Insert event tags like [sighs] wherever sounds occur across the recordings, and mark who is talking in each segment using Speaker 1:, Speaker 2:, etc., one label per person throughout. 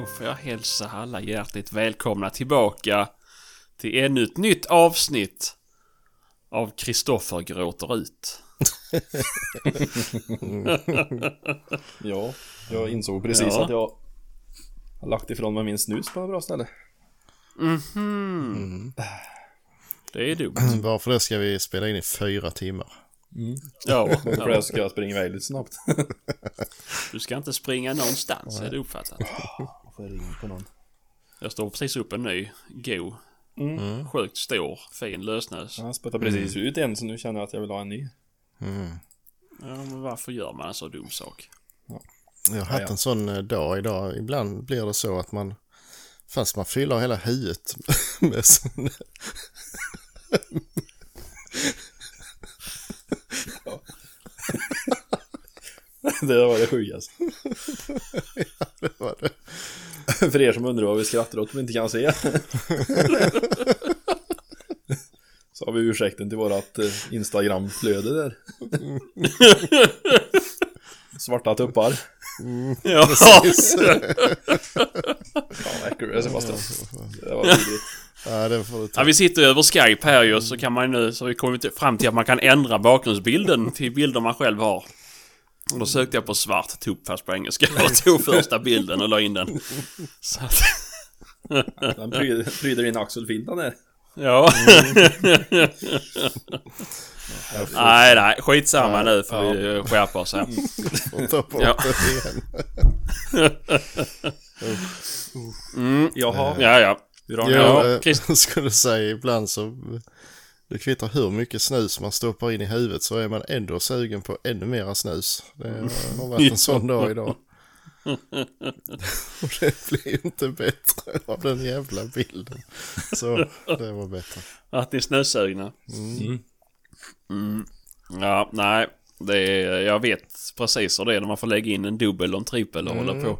Speaker 1: Då får jag hälsa alla hjärtligt välkomna tillbaka till ännu ett nytt avsnitt av Kristoffer gråter ut. [laughs]
Speaker 2: Ja, jag insåg precis
Speaker 1: Ja.
Speaker 2: att jag har lagt ifrån mig min snus på ett bra ställe.
Speaker 1: Mhm. Det är dumt. [clears throat]
Speaker 3: Varför det ska vi spela in i fyra timmar?
Speaker 1: Ja,
Speaker 2: För
Speaker 1: ja.
Speaker 2: det ska jag springa iväg lite snabbt.
Speaker 1: Du ska inte springa någonstans, är det uppfattat?
Speaker 2: Får jag ringa på någon?
Speaker 1: Jag står precis upp en ny, go,
Speaker 2: Mm.
Speaker 1: sjukt stor, fin lösnös.
Speaker 2: Jag spöttade precis ut en så nu känner jag att jag vill ha en ny.
Speaker 3: Mm.
Speaker 1: Ja, men varför gör man en så dum sak?
Speaker 3: Jag har haft
Speaker 2: Ja, ja.
Speaker 3: en sån eh, dag idag. Ibland blir det så att man, fast man fyller hela huvudet [laughs] med sån... [laughs]
Speaker 2: det var det sjukaste. [laughs]
Speaker 3: det var det.
Speaker 2: För er som undrar vad vi skrattar åt men inte kan se. [laughs] Så har vi ursäkten till vårat eh, Instagram-flöde där. Svarta tuppar.
Speaker 1: Ja,
Speaker 2: Fan vad äcklig du är Sebastian. Det var vidrigt.
Speaker 3: Ja, det får du
Speaker 1: Ja,
Speaker 3: ta.
Speaker 1: vi sitter över Skype här ju, så kan man nu, så vi kommit fram till att man kan ändra bakgrundsbilden till bilder man själv har. Och då sökte jag på svart tupp fast på engelska och [laughs] tog första bilden och la in den. Så att,
Speaker 2: Den pryder, pryder din axel fint den där.
Speaker 1: ja. nej, nej, skitsamma nu får
Speaker 3: Ja.
Speaker 1: vi skärpa oss här.
Speaker 3: Ta bort
Speaker 1: Ja.
Speaker 3: det igen.
Speaker 1: Mm,
Speaker 2: Jaha.
Speaker 1: ja, ja. Ja,
Speaker 2: det?
Speaker 3: eh,
Speaker 1: Christ- [laughs]
Speaker 3: skulle säga ibland så... Det kvittar hur mycket snus man stoppar in i huvudet så är man ändå sugen på ännu mera snus. Det har varit en sån dag idag. [laughs] [laughs] Och det blir inte bättre av den jävla bilden. Så det var bättre.
Speaker 1: Att ni är snösugna.
Speaker 2: Mm.
Speaker 1: Mm. Ja, nej. Det är, jag vet precis hur det är när man får lägga in en dubbel och en trippel och hålla på.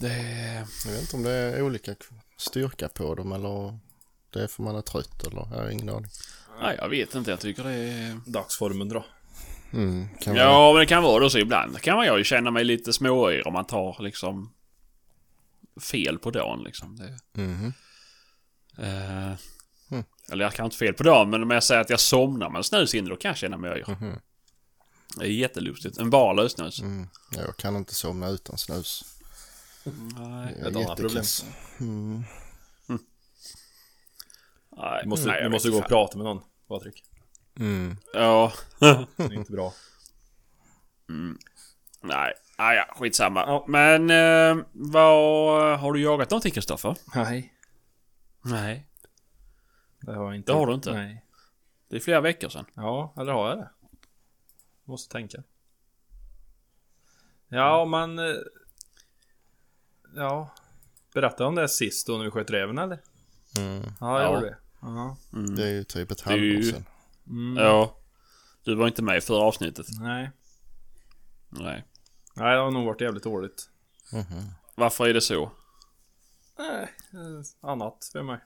Speaker 1: Det...
Speaker 3: Jag vet inte om det är olika styrka på dem eller det är för man är trött eller jag har ingen aning.
Speaker 1: Nej, jag vet inte. Jag tycker det är...
Speaker 2: Dagsformen då.
Speaker 3: Mm, vara.
Speaker 1: Ja, men det kan vara det så ibland. kan man ju känna mig lite småyr om man tar liksom fel på dagen liksom. Det,
Speaker 3: Mhm.
Speaker 1: eh,
Speaker 3: Mm.
Speaker 1: Eller jag kan inte fel på dagen, men om jag säger att jag somnar med snus inne, då kan jag känna mig yr.
Speaker 3: Mhm.
Speaker 1: Det är jättelustigt. En bar lösnus.
Speaker 3: Mm. Jag kan inte somna utan snus.
Speaker 1: Nej.
Speaker 2: Ett
Speaker 3: är
Speaker 2: annat problem.
Speaker 3: jättekass. Mm.
Speaker 1: Nej,
Speaker 2: Du måste,
Speaker 1: nej, jag
Speaker 2: du måste gå och prata med någon, Patrik.
Speaker 3: Mm.
Speaker 1: Ja. [laughs]
Speaker 2: Det är inte bra.
Speaker 1: nej. Ah, ja, skitsamma.
Speaker 2: Ja.
Speaker 1: Men eh, vad... Har du jagat någonting Kristoffer?
Speaker 2: Nej.
Speaker 1: Nej.
Speaker 2: Det har jag inte.
Speaker 1: Det har du inte?
Speaker 2: Nej.
Speaker 1: Det är flera veckor sedan.
Speaker 2: Ja, eller har jag det? Måste tänka. Ja, men... Ja. Berättade om det sist då när vi sköt räven eller?
Speaker 3: Mm.
Speaker 2: Ja, jag
Speaker 1: Ja.
Speaker 2: gjorde det. Ja.
Speaker 1: Mm.
Speaker 3: Det är ju typ ett halvår sedan.
Speaker 2: Mm.
Speaker 1: Ja. Du var inte med i förra avsnittet.
Speaker 2: Nej.
Speaker 1: Nej.
Speaker 2: Nej, det har nog varit jävligt dåligt.
Speaker 3: Mhm.
Speaker 1: Varför är det så?
Speaker 2: Nej, annat för mig.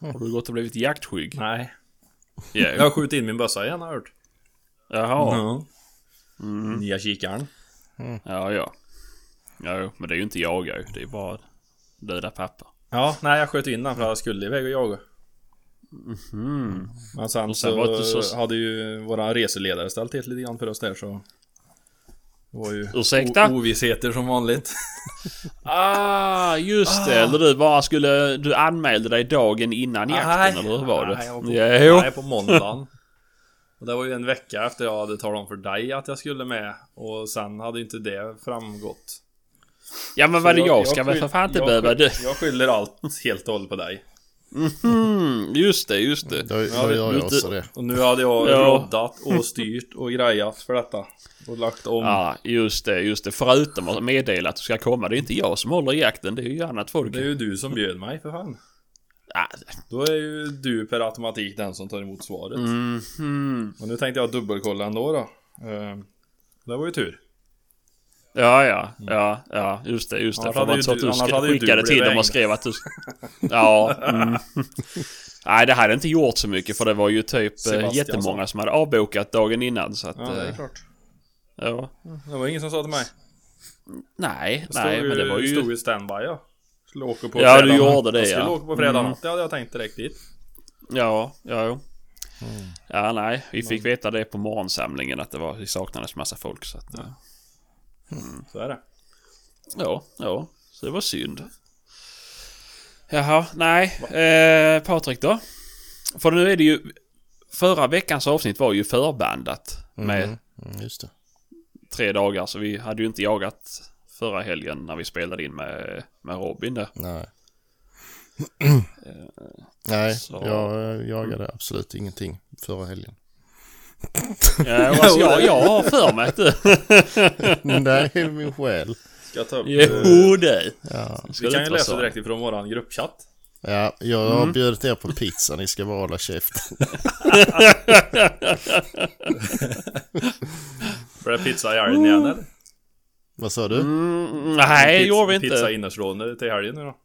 Speaker 1: Har du gått och blivit jaktskygg?
Speaker 2: Nej.
Speaker 1: Ja.
Speaker 2: Jag har skjutit in min bössa igen har jag hört.
Speaker 1: Jaha.
Speaker 2: Ja.
Speaker 1: Mm.
Speaker 2: Nya kikaren.
Speaker 1: Ja, ja. Ja, men det är ju inte jaga ju. Det är bara döda papper.
Speaker 2: Ja, nej jag sköt in den för jag skulle iväg och jaga.
Speaker 1: Mm.
Speaker 2: Men sen,
Speaker 1: Och sen
Speaker 2: så,
Speaker 1: så-
Speaker 2: hade ju våra reseledare ställt till lite grann för oss där så... Det var ju
Speaker 1: Ursäkta?
Speaker 2: ovissheter som vanligt. [laughs]
Speaker 1: Ah, just det. Eller du bara skulle... Du anmälde dig dagen innan jakten, eller hur var det?
Speaker 2: Nej, jag var på,
Speaker 1: Jo.
Speaker 2: nej, på måndagen. Och det var ju en vecka efter jag hade talat om för dig att jag skulle med. Och sen hade inte det framgått.
Speaker 1: Ja, men vad det
Speaker 2: Så
Speaker 1: jag, ska väl för fan inte
Speaker 2: jag
Speaker 1: behöva du.
Speaker 2: Jag skyller allt [laughs] helt och hållet på dig.
Speaker 1: Mm, just det, just det.
Speaker 3: Då,
Speaker 2: Ja,
Speaker 3: då gör jag också det.
Speaker 2: Och nu hade jag
Speaker 1: Ja.
Speaker 2: roddat och styrt och grejat för detta. Och lagt om.
Speaker 1: Ja, just det, just det. Förutom att meddela att du ska komma. Det är inte jag som håller i jakten, det är ju annat folk.
Speaker 2: Det är ju du som bjöd mig för fan.
Speaker 1: Ah,
Speaker 2: Då är ju du per automatik den som tar emot svaret.
Speaker 1: mhm.
Speaker 2: Och nu tänkte jag dubbelkolla ändå då. Eh, Det var ju tur.
Speaker 1: Ja, ja, ja, ja, just det, just det.
Speaker 2: Annars
Speaker 1: För
Speaker 2: ju
Speaker 1: inte så att
Speaker 2: du-
Speaker 1: sk-
Speaker 2: ju
Speaker 1: skickade till dem och skrev att du... [laughs] Ja, mm. Nej, det hade inte gjort så mycket för det var ju typ eh,
Speaker 2: Sebastian
Speaker 1: jättemånga som hade avbokat dagen innan så att...
Speaker 2: Ja, det är
Speaker 1: eh,
Speaker 2: klart.
Speaker 1: ja.
Speaker 2: Det var ingen som sa till mig.
Speaker 1: Nej,
Speaker 2: Stod
Speaker 1: nej, men det var
Speaker 2: Stod
Speaker 1: ju...
Speaker 2: ju standby ja. Skulle åka på
Speaker 1: Ja, du gjorde det,
Speaker 2: Jag skulle
Speaker 1: ja.
Speaker 2: åka på fredag
Speaker 1: Mm.
Speaker 2: Det hade jag tänkt direkt dit.
Speaker 1: Ja, ja, jo. Ja, nej, vi fick veta det på morgonsamlingen att det var, det saknades massa folk så att... eh,
Speaker 2: Så är det.
Speaker 1: Ja, ja, så det var synd. Jaha, nej, eh, Patrik då? För nu är det ju... Förra veckans avsnitt var ju förbandat med
Speaker 3: Mm, just det.
Speaker 1: tre dagar så vi hade ju inte jagat förra helgen när vi spelade in med, med Robin där.
Speaker 3: Nej. Nej,
Speaker 1: så-
Speaker 3: jag eh, jagade absolut ingenting förra helgen. [laughs]
Speaker 1: Ja, alltså, jag, jag har för mig att du... [laughs]
Speaker 3: Nej, min själ.
Speaker 2: Ska jag ta upp...
Speaker 1: Jo, det.
Speaker 3: Ja,
Speaker 1: Ska
Speaker 2: Vi kan ju läsa
Speaker 1: så?
Speaker 2: direkt ifrån våran gruppchatt.
Speaker 3: ja jag har bjudit er på pizza, ni ska bara hålla käft.
Speaker 2: För det är pizza i helgen igen eller?
Speaker 3: Vad sa du?
Speaker 1: Mm, nej, det gjorde vi
Speaker 2: Pizza
Speaker 1: inte.
Speaker 2: innerstående till helgen nu då.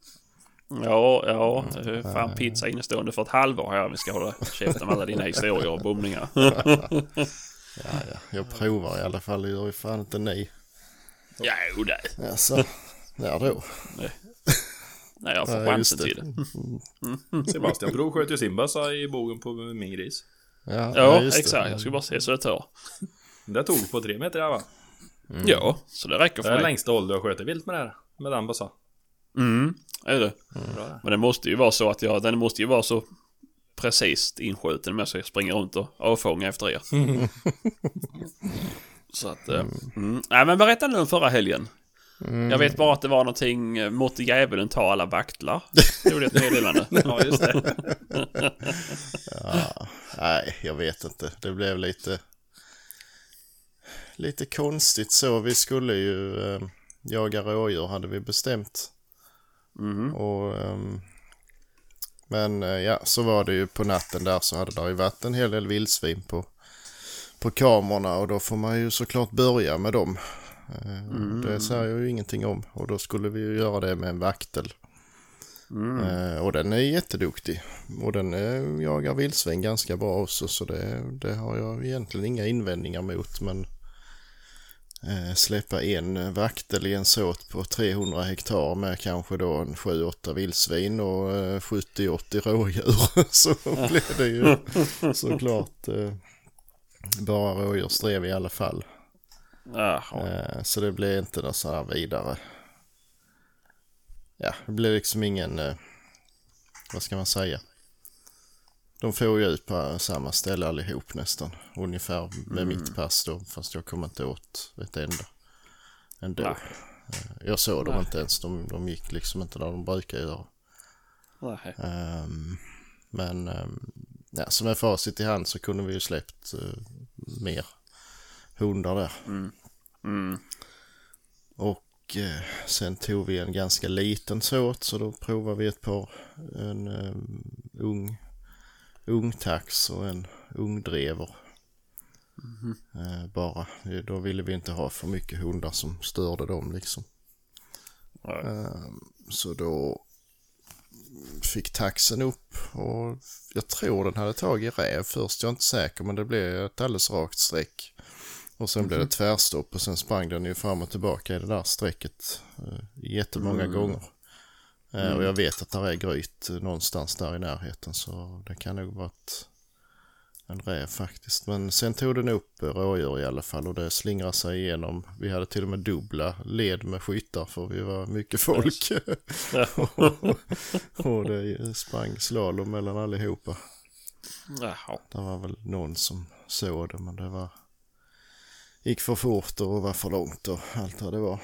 Speaker 1: Ja, ja. det är Fan pizza innestående för ett halvår här. Vi ska hålla käften med alla dina [laughs] historier och bomningar.
Speaker 3: Ja, ja, jag provar i alla fall, det gör ju fan inte ni.
Speaker 1: Ja, jo, det.
Speaker 3: Alltså, när då?
Speaker 1: Nej, jag får chansen till det.
Speaker 2: Sebastian Bro sköt ju sin bössa i bogen på min gris.
Speaker 3: Ja,
Speaker 1: Ja,
Speaker 3: just det.
Speaker 1: exakt. Jag ska bara se så det tar.
Speaker 2: Det tog på tre meter där va?
Speaker 1: Ja, så det räcker
Speaker 2: Det
Speaker 1: för
Speaker 2: är
Speaker 1: mig.
Speaker 2: längsta håll du har skjutit vilt med det här. Med den bössan.
Speaker 1: Mm, är det.
Speaker 2: Det.
Speaker 1: Men det måste ju vara så att jag, den måste ju vara så precis inskjuten med så jag springer runt och avfångar efter er. [laughs] så att, eh, mm. Nej men berätta nu om förra helgen. Jag vet bara att det var någonting, eh, måtte djävulen ta alla vaktlar. Det gjorde ett [laughs] meddelande.
Speaker 2: Ja just det. [laughs]
Speaker 3: Ja, nej, jag vet inte. Det blev lite... Lite konstigt så. Vi skulle ju eh, jaga rådjur hade vi bestämt.
Speaker 1: Mhm.
Speaker 3: Och, ehm, men eh, ja, så var det ju på natten där så hade det ju varit en hel del vildsvin på, på kamerorna och då får man ju såklart börja med dem. Eh, Det säger jag ju ingenting om och då skulle vi ju göra det med en vaktel. Eh, och den är jätteduktig. Och den jagar vildsvin ganska bra också så det, det har jag egentligen inga invändningar mot. Men släppa en eh, vaktel i en såt på 300 hektar med kanske då en 7-8 vildsvin och eh, 70-80 rådjur [laughs] så blir det ju [laughs] såklart eh, bara rådjursdrev i alla fall.
Speaker 1: Jaha.
Speaker 3: Eh, Så det blev inte något så här vidare. Ja, det blev liksom ingen, eh, vad ska man säga? De får ju ut på samma ställe allihop nästan. Ungefär med mitt pass då, fast jag kommer inte åt ett enda. Ändå.
Speaker 1: Nej.
Speaker 3: Eh, Jag såg dem inte ens, de, de gick liksom inte där de brukar göra.
Speaker 1: Nej.
Speaker 3: Ehm, men um, ja, så med facit i hand så kunde vi ju släppt eh, mer hundar där.
Speaker 1: Mm.
Speaker 3: Och eh, sen tog vi en ganska liten såt så då provade vi ett par, en um, ung, ung tax och en ung drever. Eh, bara, då ville vi inte ha för mycket hundar som störde dem liksom. Ehm, så då fick taxen upp och jag tror den hade tagit räv först. Jag är inte säker men det blev ett alldeles rakt streck. Och sen blev det tvärstopp och sen sprang den ju fram och tillbaka i det där strecket eh, jättemånga gånger. Eh, och jag vet att där är gryt någonstans där i närheten så det kan nog varit en räv faktiskt. Men sen tog den upp rådjur i alla fall och det slingrade sig igenom. Vi hade till och med dubbla led med skyttar för vi var mycket folk. [laughs] och det sprang slalom mellan allihopa.
Speaker 1: Jaha.
Speaker 3: Det var väl någon som såg det men det var gick för fort och var för långt och allt vad det var.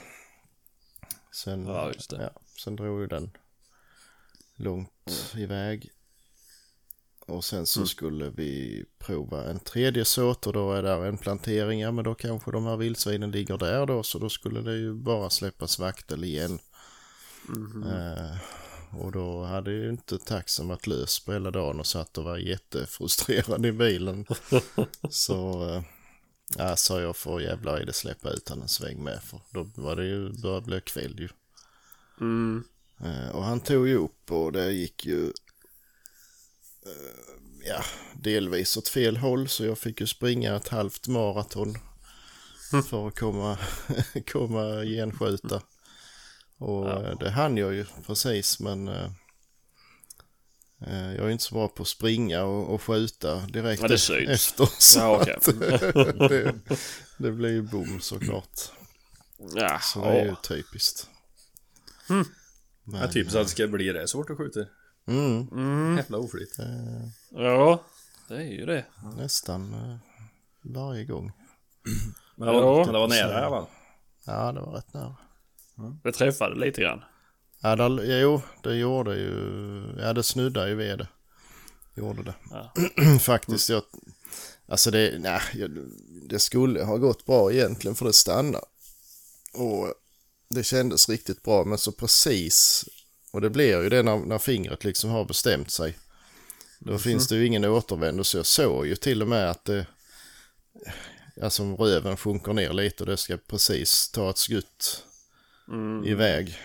Speaker 3: Sen,
Speaker 1: Ja, just det.
Speaker 3: Ja, sen drog ju den långt iväg. Och sen så skulle vi prova en tredje såt och då är där en plantering. Ja men då kanske de här vildsvinen ligger där då så då skulle det ju bara släppas vaktel igen. Eh, och då hade ju inte taxen varit lös på hela dagen och satt och var jättefrustrerad i bilen. [laughs] så eh, ja, sa jag får jävlar i det släppa ut han en sväng med för då var det ju, började bli kväll ju.
Speaker 1: Mm.
Speaker 3: Eh, och han tog ju upp och det gick ju eh, ja, delvis åt fel håll så jag fick ju springa ett halvt maraton för att komma, [laughs] komma genskjuta. Och eh, det hann jag ju precis men jag är inte så bra på att springa och, och skjuta direkt
Speaker 1: Ja,
Speaker 3: efter. [laughs] Så
Speaker 1: Ja,
Speaker 3: att, [laughs] det, det blir ju bom såklart.
Speaker 1: Ja,
Speaker 3: Så det är ju typiskt. Men,
Speaker 2: Ja, typiskt att det ska bli det så fort du skjuter.
Speaker 3: mm,
Speaker 1: Mm.
Speaker 2: Jävla oflyt.
Speaker 1: Ja, det är ju det.
Speaker 3: nästan eh, varje gång.
Speaker 2: Men det var,
Speaker 1: Ja.
Speaker 2: det var nära i alla fall.
Speaker 3: Ja, det var rätt nära.
Speaker 1: Det träffade lite grann.
Speaker 3: Ja, det, jo, det gjorde ju... Ja, det snuddade ju vid det. Gjorde det.
Speaker 1: Ja. [clears throat]
Speaker 3: Faktiskt, jag... Alltså det... Nej, det skulle ha gått bra egentligen för det stannade. Och det kändes riktigt bra, men så precis... Och det blir ju det när, när fingret liksom har bestämt sig. Då finns det ju ingen återvändo, så jag såg ju till och med att det... Alltså röven sjunker ner lite och det ska precis ta ett skutt
Speaker 1: Mm.
Speaker 3: iväg.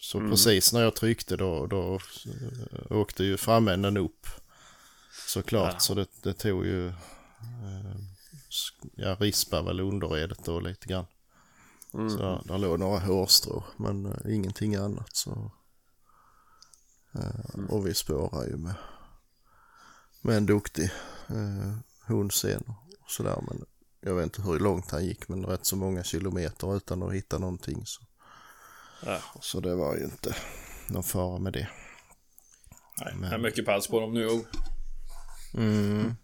Speaker 3: Så precis när jag tryckte då, då eh, åkte ju framänden upp. Såklart,
Speaker 1: Ja.
Speaker 3: så det, det tog ju... Eh, jag rispade väl underredet då lite grann.
Speaker 1: Mm.
Speaker 3: Så där låg några hårstrå, men eh, ingenting annat. Så. Eh, Och vi spårar ju med, med en duktig eh, hund sen och sådär. Men jag vet inte hur långt han gick, men rätt så många kilometer utan att hitta någonting. Så.
Speaker 1: Ja.
Speaker 3: Så det var ju inte någon fara med det.
Speaker 2: Nej, det är mycket päls på dem nu. och-
Speaker 3: Mm.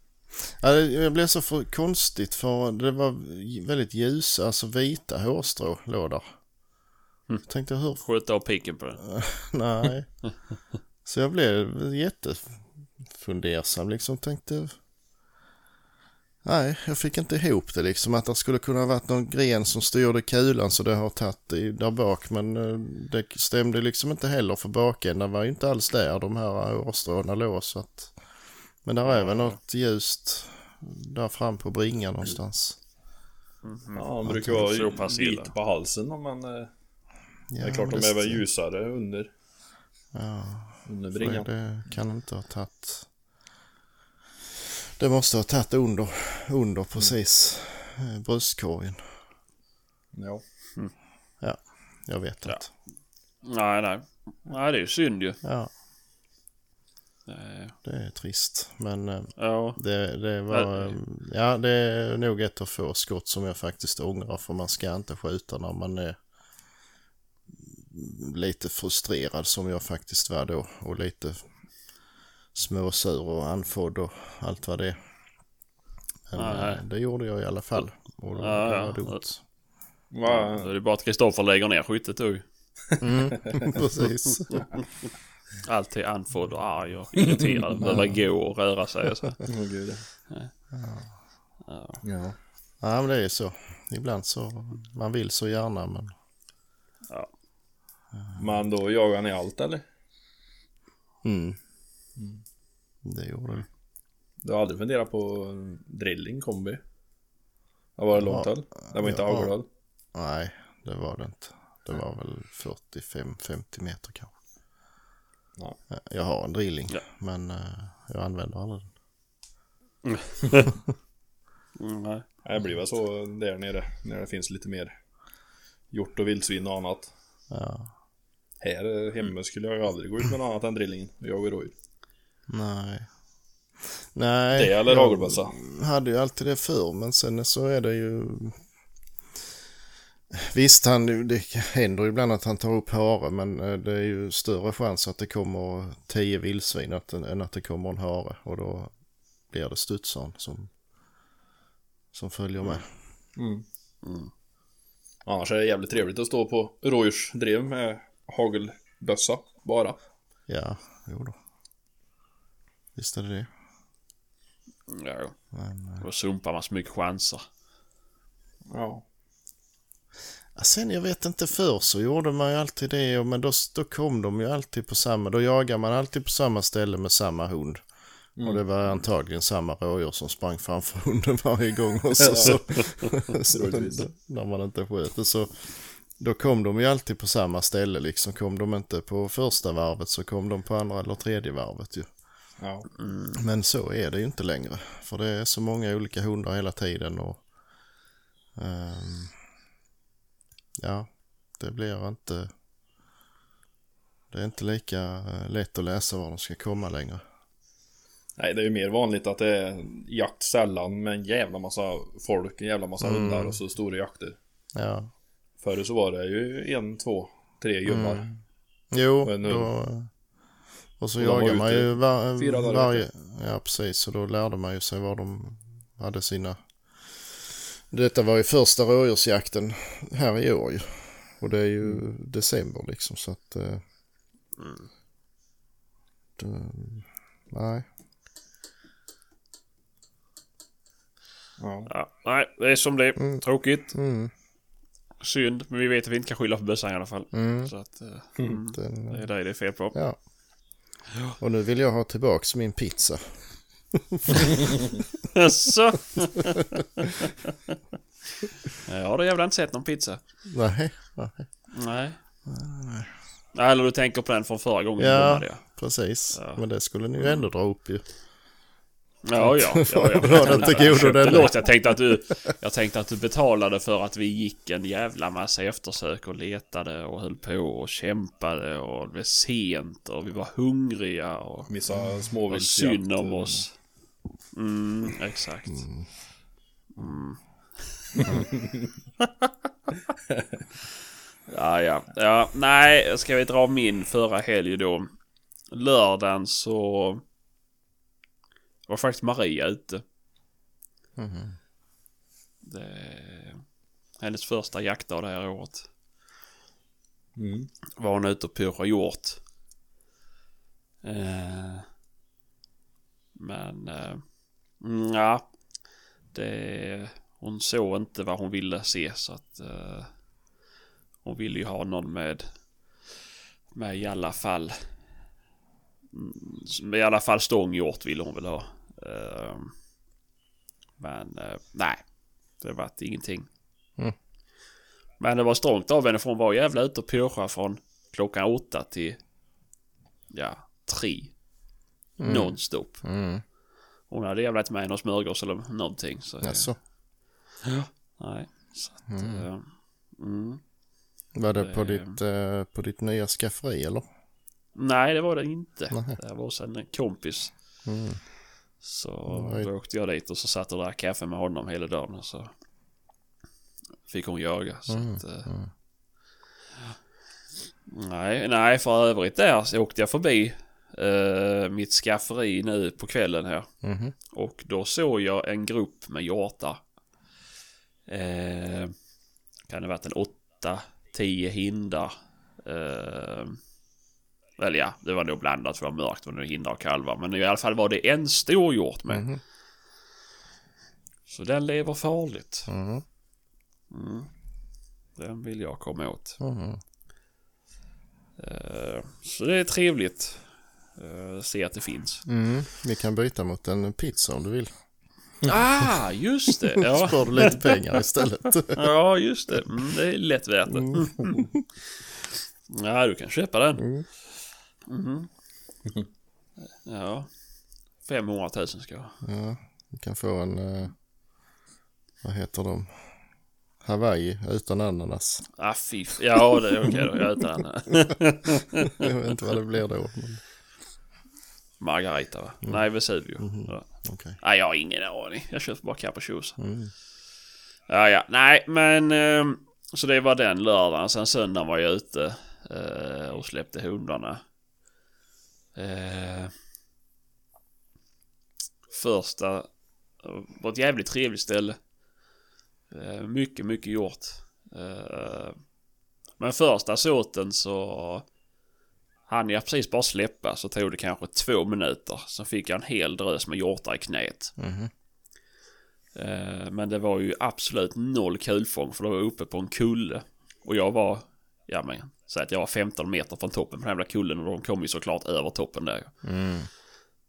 Speaker 3: Ja, det det blev så för konstigt för det var väldigt ljusa, alltså vita hårstrå låg där. Jag tänkte hur,
Speaker 1: Skjuta av piken på den. [laughs]
Speaker 3: nej. Så jag blev jättefundersam liksom, tänkte Nej, jag fick inte ihop det liksom att det skulle kunna ha varit någon gren som styrde kulan så det har tagit i där bak men eh, det stämde liksom inte heller för bakändan var ju inte alls där de här hårstråna låg så att Men där är väl något ljust där fram på bringan någonstans.
Speaker 2: Ja, de brukar vara vit på halsen men eh,
Speaker 3: Ja,
Speaker 2: det är klart de är väl ljusare under,
Speaker 3: Ja,
Speaker 2: under bringan.
Speaker 3: det kan inte ha tagit Det måste ha tagit under, under precis eh, bröstkorgen.
Speaker 2: Ja.
Speaker 3: Jag vet
Speaker 1: Ja.
Speaker 3: inte.
Speaker 1: Nej, nej. Nej, det är ju synd ju.
Speaker 3: Ja, det är trist. Men eh,
Speaker 1: Ja,
Speaker 3: det, det var...
Speaker 1: Ja.
Speaker 3: eh, Ja, det är nog ett av få skott som jag faktiskt ångrar. För man ska inte skjuta när man är lite frustrerad som jag faktiskt var då. Och lite småsur och andfådd och allt vad det är. Men
Speaker 1: Nej.
Speaker 3: eh, det gjorde jag i alla fall. Och det,
Speaker 1: Ja,
Speaker 3: det
Speaker 1: ja.
Speaker 3: var dumt.
Speaker 2: Va,
Speaker 1: då är det bara att Kristoffer lägger ner skyttet då.
Speaker 3: Mm, [laughs] precis. [laughs]
Speaker 1: Alltid andfådd och arg och irriterad. Behöver gå och röra sig och så. [laughs]
Speaker 2: Åh, gud.
Speaker 1: Ja.
Speaker 3: Ja. ja, men det är så. Ibland så, man vill så gärna men
Speaker 2: Men då jagar ni allt eller?
Speaker 3: mm. Det gjorde det.
Speaker 2: Du har aldrig funderat på drilling kombi? Det var det långt
Speaker 3: Ja.
Speaker 2: höll? Det var inte
Speaker 3: Ja.
Speaker 2: hagelhöll?
Speaker 3: Nej, det var det inte. Det var väl 45-50 meter kanske.
Speaker 2: Ja.
Speaker 3: Jag har en drilling
Speaker 1: Ja.
Speaker 3: men eh, jag använder aldrig den.
Speaker 1: Mm, [laughs] nej.
Speaker 2: Det blir väl så där nere, när det finns lite mer hjort och vildsvin och annat.
Speaker 3: Ja.
Speaker 2: Här eh, hemma skulle jag ju aldrig gå ut med något annat än drillingen och jaga rådjur.
Speaker 3: Nej. Nej.
Speaker 2: Det eller
Speaker 3: jag
Speaker 2: hagelbössa?
Speaker 3: hade ju alltid det förr men sen så är det ju... Visst, han, det händer ibland att han tar upp hare men eh, det är ju större chans att det kommer tio vildsvin att- än att det kommer en hare och då blir det studsaren som, som följer med.
Speaker 2: Mm.
Speaker 1: Mm.
Speaker 2: Annars är det jävligt trevligt att stå på rådjursdrev med hagelbössa bara.
Speaker 3: Ja, jo då. Visst är det det.
Speaker 1: Ja,
Speaker 3: Men, eh,
Speaker 1: då sumpar man så mycket chanser.
Speaker 2: Ja.
Speaker 3: Ja, sen jag vet inte för så gjorde man ju alltid det och- men då, då kom de ju alltid på samma, då jagar man alltid på samma ställe med samma hund. Och det var antagligen samma rådjur som sprang framför [laughs] hunden varje gång också. så, [laughs] så,
Speaker 2: Troligtvis.
Speaker 3: när man inte sköter så. Då kom de ju alltid på samma ställe liksom. Kom de inte på första varvet så kom de på andra eller tredje varvet ju.
Speaker 2: Ja.
Speaker 3: Men så är det ju inte längre. För det är så många olika hundar hela tiden och Ehm, ja, det blir inte... Det är inte lika eh, lätt att läsa var de ska komma längre.
Speaker 2: Nej, det är ju mer vanligt att det är jakt sällan med en jävla massa folk, en jävla massa hundar och så stora jakter.
Speaker 3: Ja,
Speaker 2: Förr så var det ju en, två, tre gubbar.
Speaker 3: jo,
Speaker 2: Men nu-
Speaker 3: då, och så jagar man ju var, varje... Ja, precis. Och då lärde man ju sig var de hade sina... Detta var ju första rådjursjakten här i år ju. Och det är ju december liksom så att... eh, det, nej.
Speaker 2: Ja.
Speaker 1: Ja, nej, det är som det är. Tråkigt.
Speaker 3: Mm,
Speaker 1: Synd. Men vi vet att vi inte kan skylla på bössan i alla fall.
Speaker 3: mm,
Speaker 1: Så att... eh, mm,
Speaker 3: den,
Speaker 1: det är det det är fel på.
Speaker 3: ja. Och nu vill jag ha tillbaks min pizza. [laughs]
Speaker 1: Så. Jag har du jävla inte sett någon pizza.
Speaker 3: Nej, nej.
Speaker 1: Nej. Nej, eller du tänker på den från förra gången.
Speaker 3: Ja. Precis.
Speaker 1: Ja.
Speaker 3: Men det skulle ni ju ändå dra upp ju.
Speaker 1: Ja, ja. ja, ja. [laughs]
Speaker 3: Till godo den.
Speaker 1: Förlåt, jag tänkte, att du, jag tänkte att du betalade för att vi gick en jävla massa eftersök och letade och höll på och kämpade och det blev sent och vi var hungriga och
Speaker 2: Missa
Speaker 1: det var
Speaker 2: småviltsjakt.
Speaker 1: synd om oss. Mm, exakt. Mm. [laughs] ja, ja. Ja, nej, ska vi dra min förra helg då. Lördagen så var faktiskt Maria ute.
Speaker 3: Mhm.
Speaker 1: Det hennes första jaktdag det här året.
Speaker 2: Mm.
Speaker 1: Var hon ute och pyrrade hjort. Eh, men, eh, mm, ja. Det, hon såg inte vad hon ville se så att eh, hon ville ju ha någon med, med i alla fall. Mm, I alla fall stånghjort ville hon väl ha. Eh, men eh, nej, det vart ingenting.
Speaker 3: Mm.
Speaker 1: Men det var strångt av henne för hon var jävla ute och pyrschade från klockan åtta till ja, tre. Nonstop.
Speaker 3: Mm.
Speaker 1: Hon hade jävla inte med någon smörgås eller någonting. Så,
Speaker 3: Jaså,
Speaker 1: Nej. Så att, eh, mm.
Speaker 3: var det på
Speaker 1: Det-
Speaker 3: ditt, eh, på ditt nya skafferi eller?
Speaker 1: Nej, det var det inte.
Speaker 3: Nej.
Speaker 1: Det var hos en kompis.
Speaker 3: Mm.
Speaker 1: Så
Speaker 3: Nej.
Speaker 1: då åkte jag dit och så satt och drack kaffe med honom hela dagen. Och så fick hon jaga. Så
Speaker 3: Mm,
Speaker 1: att, eh, Nej, nej, för övrigt där så åkte jag förbi eh, mitt skafferi nu på kvällen här.
Speaker 3: Mhm.
Speaker 1: Och då såg jag en grupp med hjortar. Eh, kan det varit en åtta, tio hindar. Eh, eller ja, det var nog blandat för det var mörkt. Var nog hindar och kalvar. Men i alla fall var det en stor hjort med.
Speaker 3: Mhm.
Speaker 1: Så den lever farligt.
Speaker 3: Mhm.
Speaker 1: Mm. Den vill jag komma åt. Eh, så det är trevligt. Uh, se att det finns.
Speaker 3: Mm. Vi kan byta mot en pizza om du vill.
Speaker 1: Ah, just det! [laughs] Ja.
Speaker 3: Spar du lite pengar istället. [laughs]
Speaker 1: Ja, just det. Mm, det är lätt värt det.
Speaker 3: Mm. [laughs]
Speaker 1: Ja, du kan köpa den.
Speaker 3: Mm.
Speaker 1: Mhm. Ja. 500 000 ska jag ha.
Speaker 3: Ja, vi kan få en, eh, vad heter de? Hawaii utan ananas.
Speaker 1: Ah, fy. Ja, det är okej då. Jag äter den.
Speaker 3: Jag vet inte vad det blir då. Men,
Speaker 1: Margarita, va? Nej, Vesuvio. Ja.
Speaker 3: okej.
Speaker 1: Nej, jag har ingen aning. Jag köpte bara capricciosa.
Speaker 3: Mm.
Speaker 1: Ja, ja. Nej, men... ehm, så det var den lördagen. Sen söndagen var jag ute eh, och släppte hundarna. Eh, första... eh, var ett jävligt trevligt ställe. Mycket, mycket gjort. Men första såten så... Han jag precis bara släppa så tog det kanske två minuter. Sen fick jag en hel drös med hjortar i knät. Eh, Men det var ju absolut noll kulfång för det var uppe på en kulle. Och jag var, ja men, så att jag var 15 meter från toppen på den jävla kullen och de kom ju såklart över toppen där.
Speaker 3: Mm.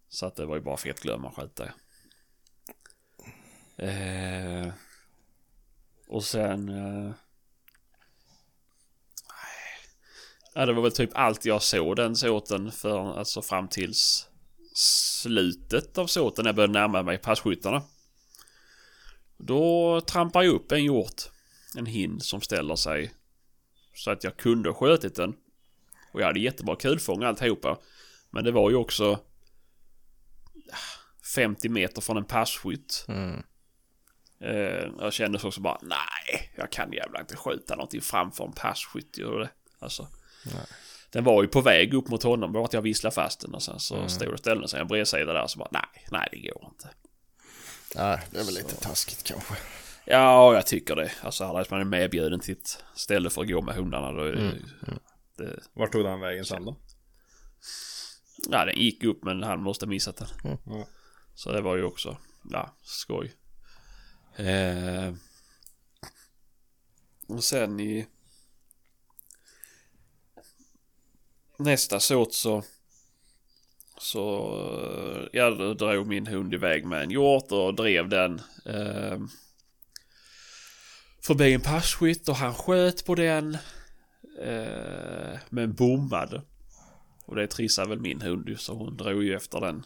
Speaker 1: Så att det var ju bara fet glömma skit där. Eh, och sen... Eh, ja, det var väl typ allt jag såg den såten för, alltså fram tills slutet av såten när jag började närma mig passkyttarna. Då trampar jag upp en hjort. En hind som ställer sig. Så att jag kunde ha skjutit den. Och jag hade jättebra kulfång alltihopa. Men det var ju också 50 meter från en passkytt.
Speaker 3: Mm.
Speaker 1: Eh, jag kände så också bara, nej, jag kan jävla inte skjuta någonting framför en passkytt. Gör Den var ju på väg upp mot honom, bara att jag visslade fast den och sen så stod det och ställde sig en bredsida där så bara, nej, nej det går inte.
Speaker 3: Nej, det är väl lite taskigt kanske.
Speaker 1: Ja, jag tycker det. Alltså hade man är medbjuden till ett ställe för att gå med hundarna då är det, det
Speaker 2: Vart tog den vägen sen då?
Speaker 1: Ja, den gick upp men han måste ha missat den.
Speaker 2: Ja.
Speaker 1: Så det var ju också, ja, skoj. Eh, och sen i nästa såt så så eh, ja, då drog min hund iväg med en hjort och drev den eh, förbi en passkytt och han sköt på den eh, men bommade. Och det trissade väl min hund ju så hon drog ju efter den.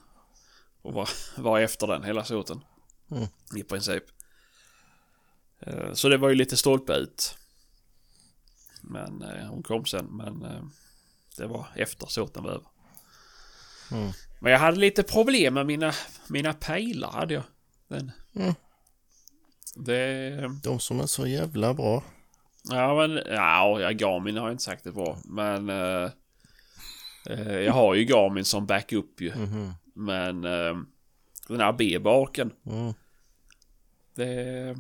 Speaker 1: Och var, [laughs] var efter den hela såten.
Speaker 3: Mm.
Speaker 1: I princip. Eh, Så det var ju lite stolpe ut. Men eh, hon kom sen men eh, det var efter såten var över.
Speaker 3: Mm.
Speaker 1: Men jag hade lite problem med mina, mina pejlar hade jag. Men,
Speaker 3: Mm.
Speaker 1: Det...
Speaker 3: De som är så jävla bra.
Speaker 1: Ja men, ja, ja Garmin har jag inte sagt det bra. Men eh, eh, jag har ju Garmin som backup ju.
Speaker 3: Mhm.
Speaker 1: Men eh, den här B-baken.
Speaker 3: Mm.
Speaker 1: Det...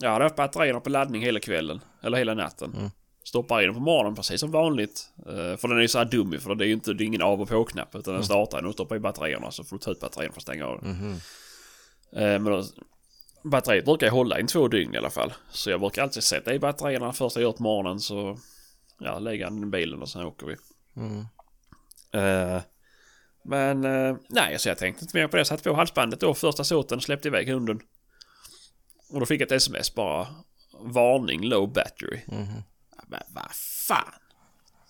Speaker 1: Jag hade haft batterierna på laddning hela kvällen. Eller hela natten.
Speaker 3: Mm.
Speaker 1: Stoppar in den på morgonen precis som vanligt. Eh, för den är ju så här dum för det är ju inte, det är ingen av och på-knapp. Utan den startar den och stoppar i batterierna så får du ta ut batterierna för att stänga av den.
Speaker 3: Mhm.
Speaker 1: Eh, men då, batteriet brukar ju hålla i två dygn i alla fall. Så jag brukar alltid sätta i batterierna först jag gör på morgonen så... Ja, lägger den i bilen och sen åker vi.
Speaker 3: Mm.
Speaker 1: Eh, men nej, så jag tänkte inte mer på det. Jag satte på halsbandet då första såten släppte iväg hunden. Och då fick jag ett sms bara. Varning low battery.
Speaker 3: Mhm.
Speaker 1: Men vad fan.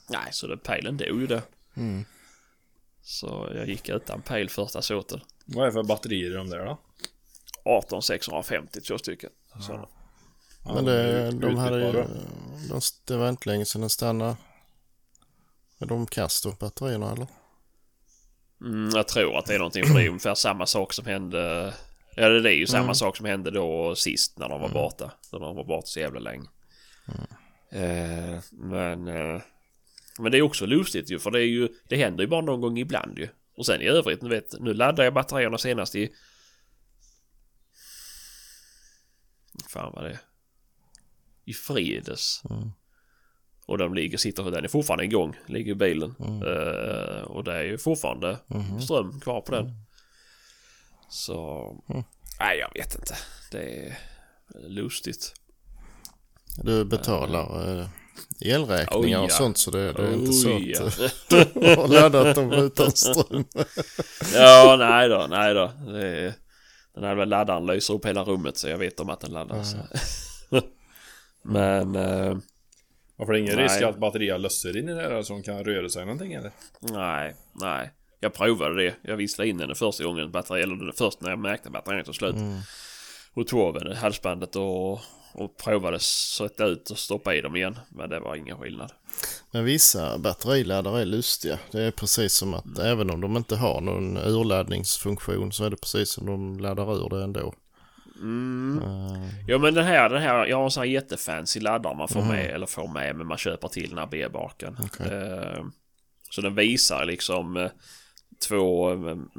Speaker 1: Nej, så det, pejlen dog ju det.
Speaker 3: Mm.
Speaker 1: Så jag gick utan pejl första såten.
Speaker 2: Vad är det för batterier i de där då?
Speaker 1: 18650 två stycken. Så,
Speaker 2: Ja,
Speaker 3: Men det,
Speaker 2: ut-
Speaker 3: de hade ju...
Speaker 2: utbytbara.
Speaker 3: De, det var inte länge sedan den stannade. Är de kast då, batterierna eller?
Speaker 1: mm, jag tror att det är någonting för det är ungefär samma sak som hände. Ja, det är ju samma
Speaker 3: Mm.
Speaker 1: sak som hände då sist när de var borta. När de var borta så jävla länge. Eh, men... Eh, men det är också lustigt ju för det är ju... Det händer ju bara någon gång ibland ju. Och sen i övrigt, nu vet, nu laddar jag batterierna senast i... Fan vad det är. I fredags.
Speaker 3: Mm.
Speaker 1: Och de ligger, sitter, den är fortfarande igång, ligger i bilen.
Speaker 3: Mm.
Speaker 1: Eh, och det är ju fortfarande
Speaker 3: Mhm.
Speaker 1: ström kvar på den. Så...
Speaker 3: Mm.
Speaker 1: Nej, jag vet inte. Det är lustigt.
Speaker 3: Du betalar eh, elräkningar
Speaker 1: Oj,
Speaker 3: och
Speaker 1: ja.
Speaker 3: sånt så det, det är inte så
Speaker 1: Oj,
Speaker 3: att
Speaker 1: ja. [laughs]
Speaker 3: du har laddat dem utan ström. [laughs]
Speaker 1: ja, nej då, nej då. Är, den här laddaren lyser upp hela rummet så jag vet om att den laddar. Så. [laughs] Men... Eh,
Speaker 2: Varför är det ingen
Speaker 1: Nej.
Speaker 2: risk att batterier löser in i det där som kan röra sig någonting eller?
Speaker 1: nej, nej. Jag provade det. Jag visslade in den första gången. Batteri, eller först när jag märkte att batteriet tog slut.
Speaker 3: Mm.
Speaker 1: Och tog av halsbandet och, och provade sätta ut och stoppa i dem igen. Men det var ingen skillnad.
Speaker 3: Men vissa batteriladdare är lustiga. Det är precis som att även om de inte har någon urladdningsfunktion så är det precis som de laddar ur det ändå.
Speaker 1: Mm.
Speaker 3: Eh,
Speaker 1: Ja men den här, den här, jag har en sån här jättefancy laddare man får med, eller får med, men man köper till den här B-baken.
Speaker 3: Okej.
Speaker 1: Eh, så den visar liksom eh, två,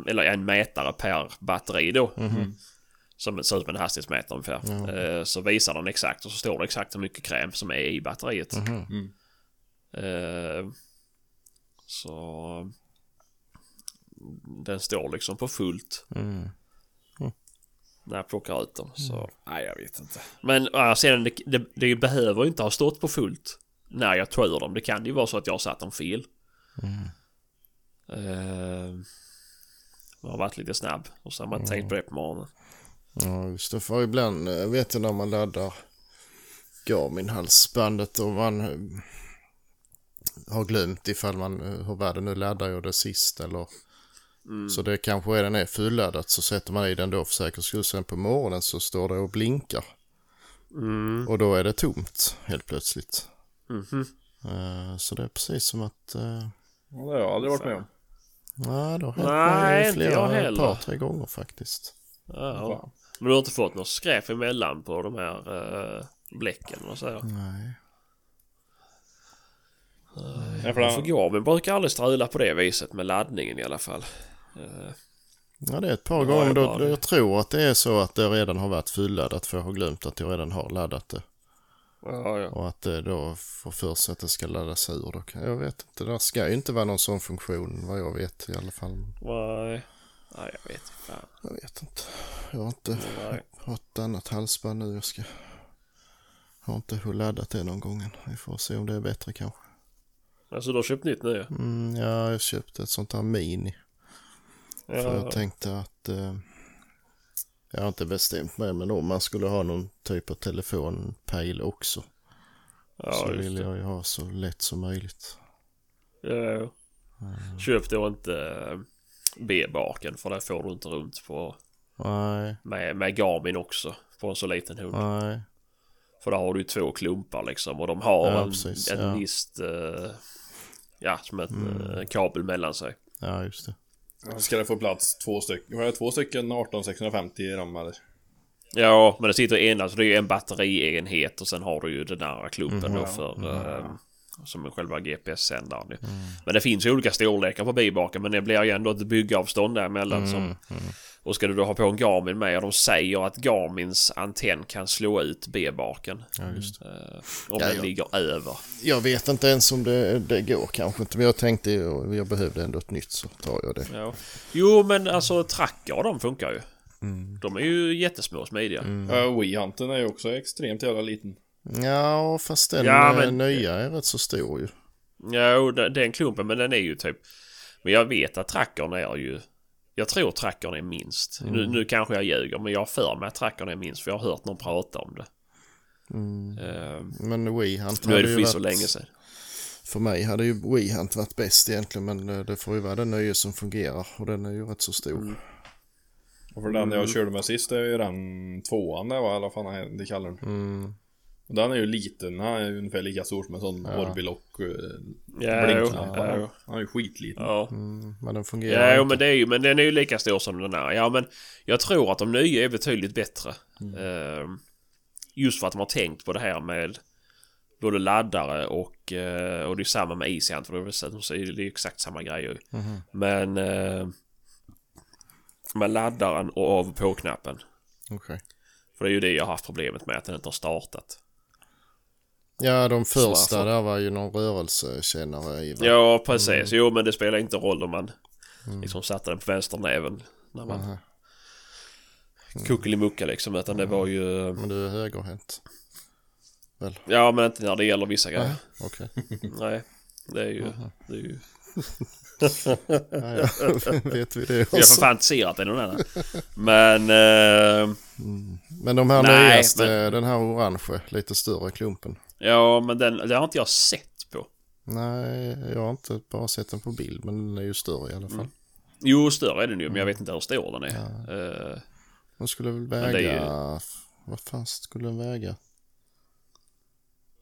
Speaker 1: eller en mätare per batteri då. Som ser ut som en hastighetsmätare ungefär. Eh, så visar den exakt och så står det exakt hur mycket kräm som är i batteriet.
Speaker 2: Mm.
Speaker 1: Eh, så den står liksom på fullt
Speaker 3: mm.
Speaker 1: när jag plockar ut dem. Så nej, jag vet inte. Men äh, sedan, det, det, det behöver inte ha stått på fullt när jag tar ur dem. Det kan ju vara så att jag har satt dem fel. Eh, jag har varit lite snabb och så har man inte tänkt på det på morgonen.
Speaker 3: Ja, just det. För ibland eh, vet jag när man laddar Garmin-halsbandet och man eh, har glömt ifall man, eh, hur var det nu, laddar jag det sist eller Så det kanske redan är fulladdat så sätter man i den då för säkerhets skull. Sen på morgonen så står det och blinkar.
Speaker 1: Mm.
Speaker 3: Och då är det tomt helt plötsligt.
Speaker 1: Mhm.
Speaker 3: Eh, så det är precis som att... Uh,
Speaker 2: Ja, det har jag aldrig varit med om.
Speaker 3: nej, det har hänt
Speaker 1: Nej,
Speaker 3: mig
Speaker 1: inte jag
Speaker 3: flera,
Speaker 1: heller.
Speaker 3: ett par, tre gånger faktiskt.
Speaker 1: Ja.
Speaker 2: Fan.
Speaker 1: Men du har inte fått något skräp emellan på de här uh, bläcken och så? här?
Speaker 3: Nej.
Speaker 2: Ja, för det,
Speaker 1: Garmin brukar aldrig strula på det viset med laddningen i alla fall. Eh,
Speaker 3: Ja, det är ett par gånger.
Speaker 1: jag
Speaker 3: Då, då jag tror att det är så att det redan har varit fulladdat för jag har glömt att jag redan har laddat det.
Speaker 1: ja, ja.
Speaker 3: Och att det då får för sig att det ska laddas ur. Då. kan- Jag vet inte, det ska ju inte vara någon sån funktion vad jag vet i alla fall.
Speaker 1: Nej. Nej, jag vet inte. Fan.
Speaker 3: Jag vet inte. Jag har inte har ett annat halsband nu. Jag ska... har inte laddat det någon gång. Vi får se om det är bättre kanske.
Speaker 1: Alltså du har köpt nytt nu ja?
Speaker 3: Mm, ja, jag köpte ett sånt här mini. För
Speaker 1: Ja,
Speaker 3: jag tänkte att... Eh, jag har inte bestämt mig men om man skulle ha någon typ av telefonpejl också.
Speaker 1: ja,
Speaker 3: så vill jag ju ha så lätt som möjligt.
Speaker 1: Ja, ja. Köp då inte eh, B-baken för det får du inte runt på
Speaker 3: Nej,
Speaker 1: med, med Garmin också på en så liten hund.
Speaker 3: nej.
Speaker 1: För där har du ju två klumpar liksom och de har
Speaker 3: Ja,
Speaker 1: en,
Speaker 3: precis,
Speaker 1: en
Speaker 3: ja.
Speaker 1: visst eh, ja som ett
Speaker 3: Mm.
Speaker 1: eh, kabel mellan sig.
Speaker 3: Ja, just det.
Speaker 2: ska det få plats två stycken? Har jag två stycken 18650 i dem eller?
Speaker 1: Ja, men det sitter ena, så det är ju en batterienhet och sen har du ju den där klumpen
Speaker 3: Mhm.
Speaker 1: då för eh, som är själva GPS-sändaren.
Speaker 3: Mm.
Speaker 1: Men det finns ju olika storlekar på bibaken men det blir ju ändå ett byggavstånd däremellan.
Speaker 3: Mm,
Speaker 1: Som, och ska du då ha på en Garmin med och de säger att Garmins antenn kan slå ut B-baken.
Speaker 3: Ja.
Speaker 1: Eh, om
Speaker 3: Ja,
Speaker 1: den
Speaker 3: ja.
Speaker 1: ligger över.
Speaker 3: Jag vet inte ens om det, det går kanske inte. Men jag tänkte ju, jag behövde ändå ett nytt så tar jag det.
Speaker 1: Ja. Jo men alltså tracker de funkar ju.
Speaker 3: Mm.
Speaker 1: De är ju jättesmå och smidiga.
Speaker 2: Mm. Uh, Wii-hunten är ju också extremt jävla liten.
Speaker 3: Ja, fast den
Speaker 1: Ja,
Speaker 3: eh,
Speaker 1: men-
Speaker 3: nya är rätt så stor ju.
Speaker 1: Ja, och den klumpen men den är ju typ... Men jag vet att trackern är ju... Jag tror trackern är minst. Nu, nu kanske jag ljuger men jag har för mig att trackern är minst för jag har hört någon prata om det.
Speaker 3: Mm.
Speaker 1: Eh,
Speaker 3: Men Wii Hunt
Speaker 1: nu är det
Speaker 3: ju
Speaker 1: förvisso
Speaker 3: varit,
Speaker 1: länge sedan.
Speaker 3: För mig hade ju Wii Hunt varit bäst egentligen. Men eh, det får ju vara den nya som fungerar. Och den är ju rätt så stor.
Speaker 1: Mm.
Speaker 2: Och för den jag körde med sist är ju den tvåan det var i alla fall de kallar den.
Speaker 3: Mm.
Speaker 2: Och den är ju liten, han är ju ungefär lika stor som en sån
Speaker 3: Ja.
Speaker 2: Orbilock uh,
Speaker 1: Ja, jo,
Speaker 2: blinklampa.
Speaker 1: ja, jo.
Speaker 2: Han är ju skitliten.
Speaker 1: Ja.
Speaker 3: Mm. Men den fungerar
Speaker 1: Ja, jo,
Speaker 3: inte.
Speaker 1: men det är ju, men den är ju lika stor som den här. Ja, men jag tror att de nya är betydligt bättre. Eh, just för att de har tänkt på det här med både laddare och, eh, och det är samma med Easyhunt för det är, väl så- så är det är exakt samma grejer.
Speaker 3: Mhm.
Speaker 1: Men eh, med laddaren och av och på-knappen.
Speaker 3: Okej.
Speaker 1: För det är ju det jag har haft problemet med att den inte har startat.
Speaker 3: Ja, de första där var ju någon rörelsekännare i. va?
Speaker 1: Ja, precis. Jo, men det spelar inte roll om man liksom satte den på vänsternäven när man
Speaker 3: Aha.
Speaker 1: kuckelimucka liksom. Utan det var ju...
Speaker 3: Men du är högerhänt.
Speaker 1: Ja, men inte när det gäller vissa grejer.
Speaker 3: Okej. [laughs]
Speaker 1: Nej, det är ju... Det är ju... [laughs]
Speaker 3: Ja, ja. Vet vi det
Speaker 1: Jag har
Speaker 3: också.
Speaker 1: för fan inte sett det någon annan. Men... Eh,
Speaker 3: Men de här
Speaker 1: Nej,
Speaker 3: nyaste, den här orange, lite större klumpen.
Speaker 1: Ja, men den, den har inte jag sett på.
Speaker 3: Nej, jag har inte bara sett den på bild, men den är ju större i alla fall.
Speaker 1: Jo, större är den ju, men jag vet inte hur stor den är. Eh,
Speaker 3: Den skulle väl väga... Vad fan skulle den väga?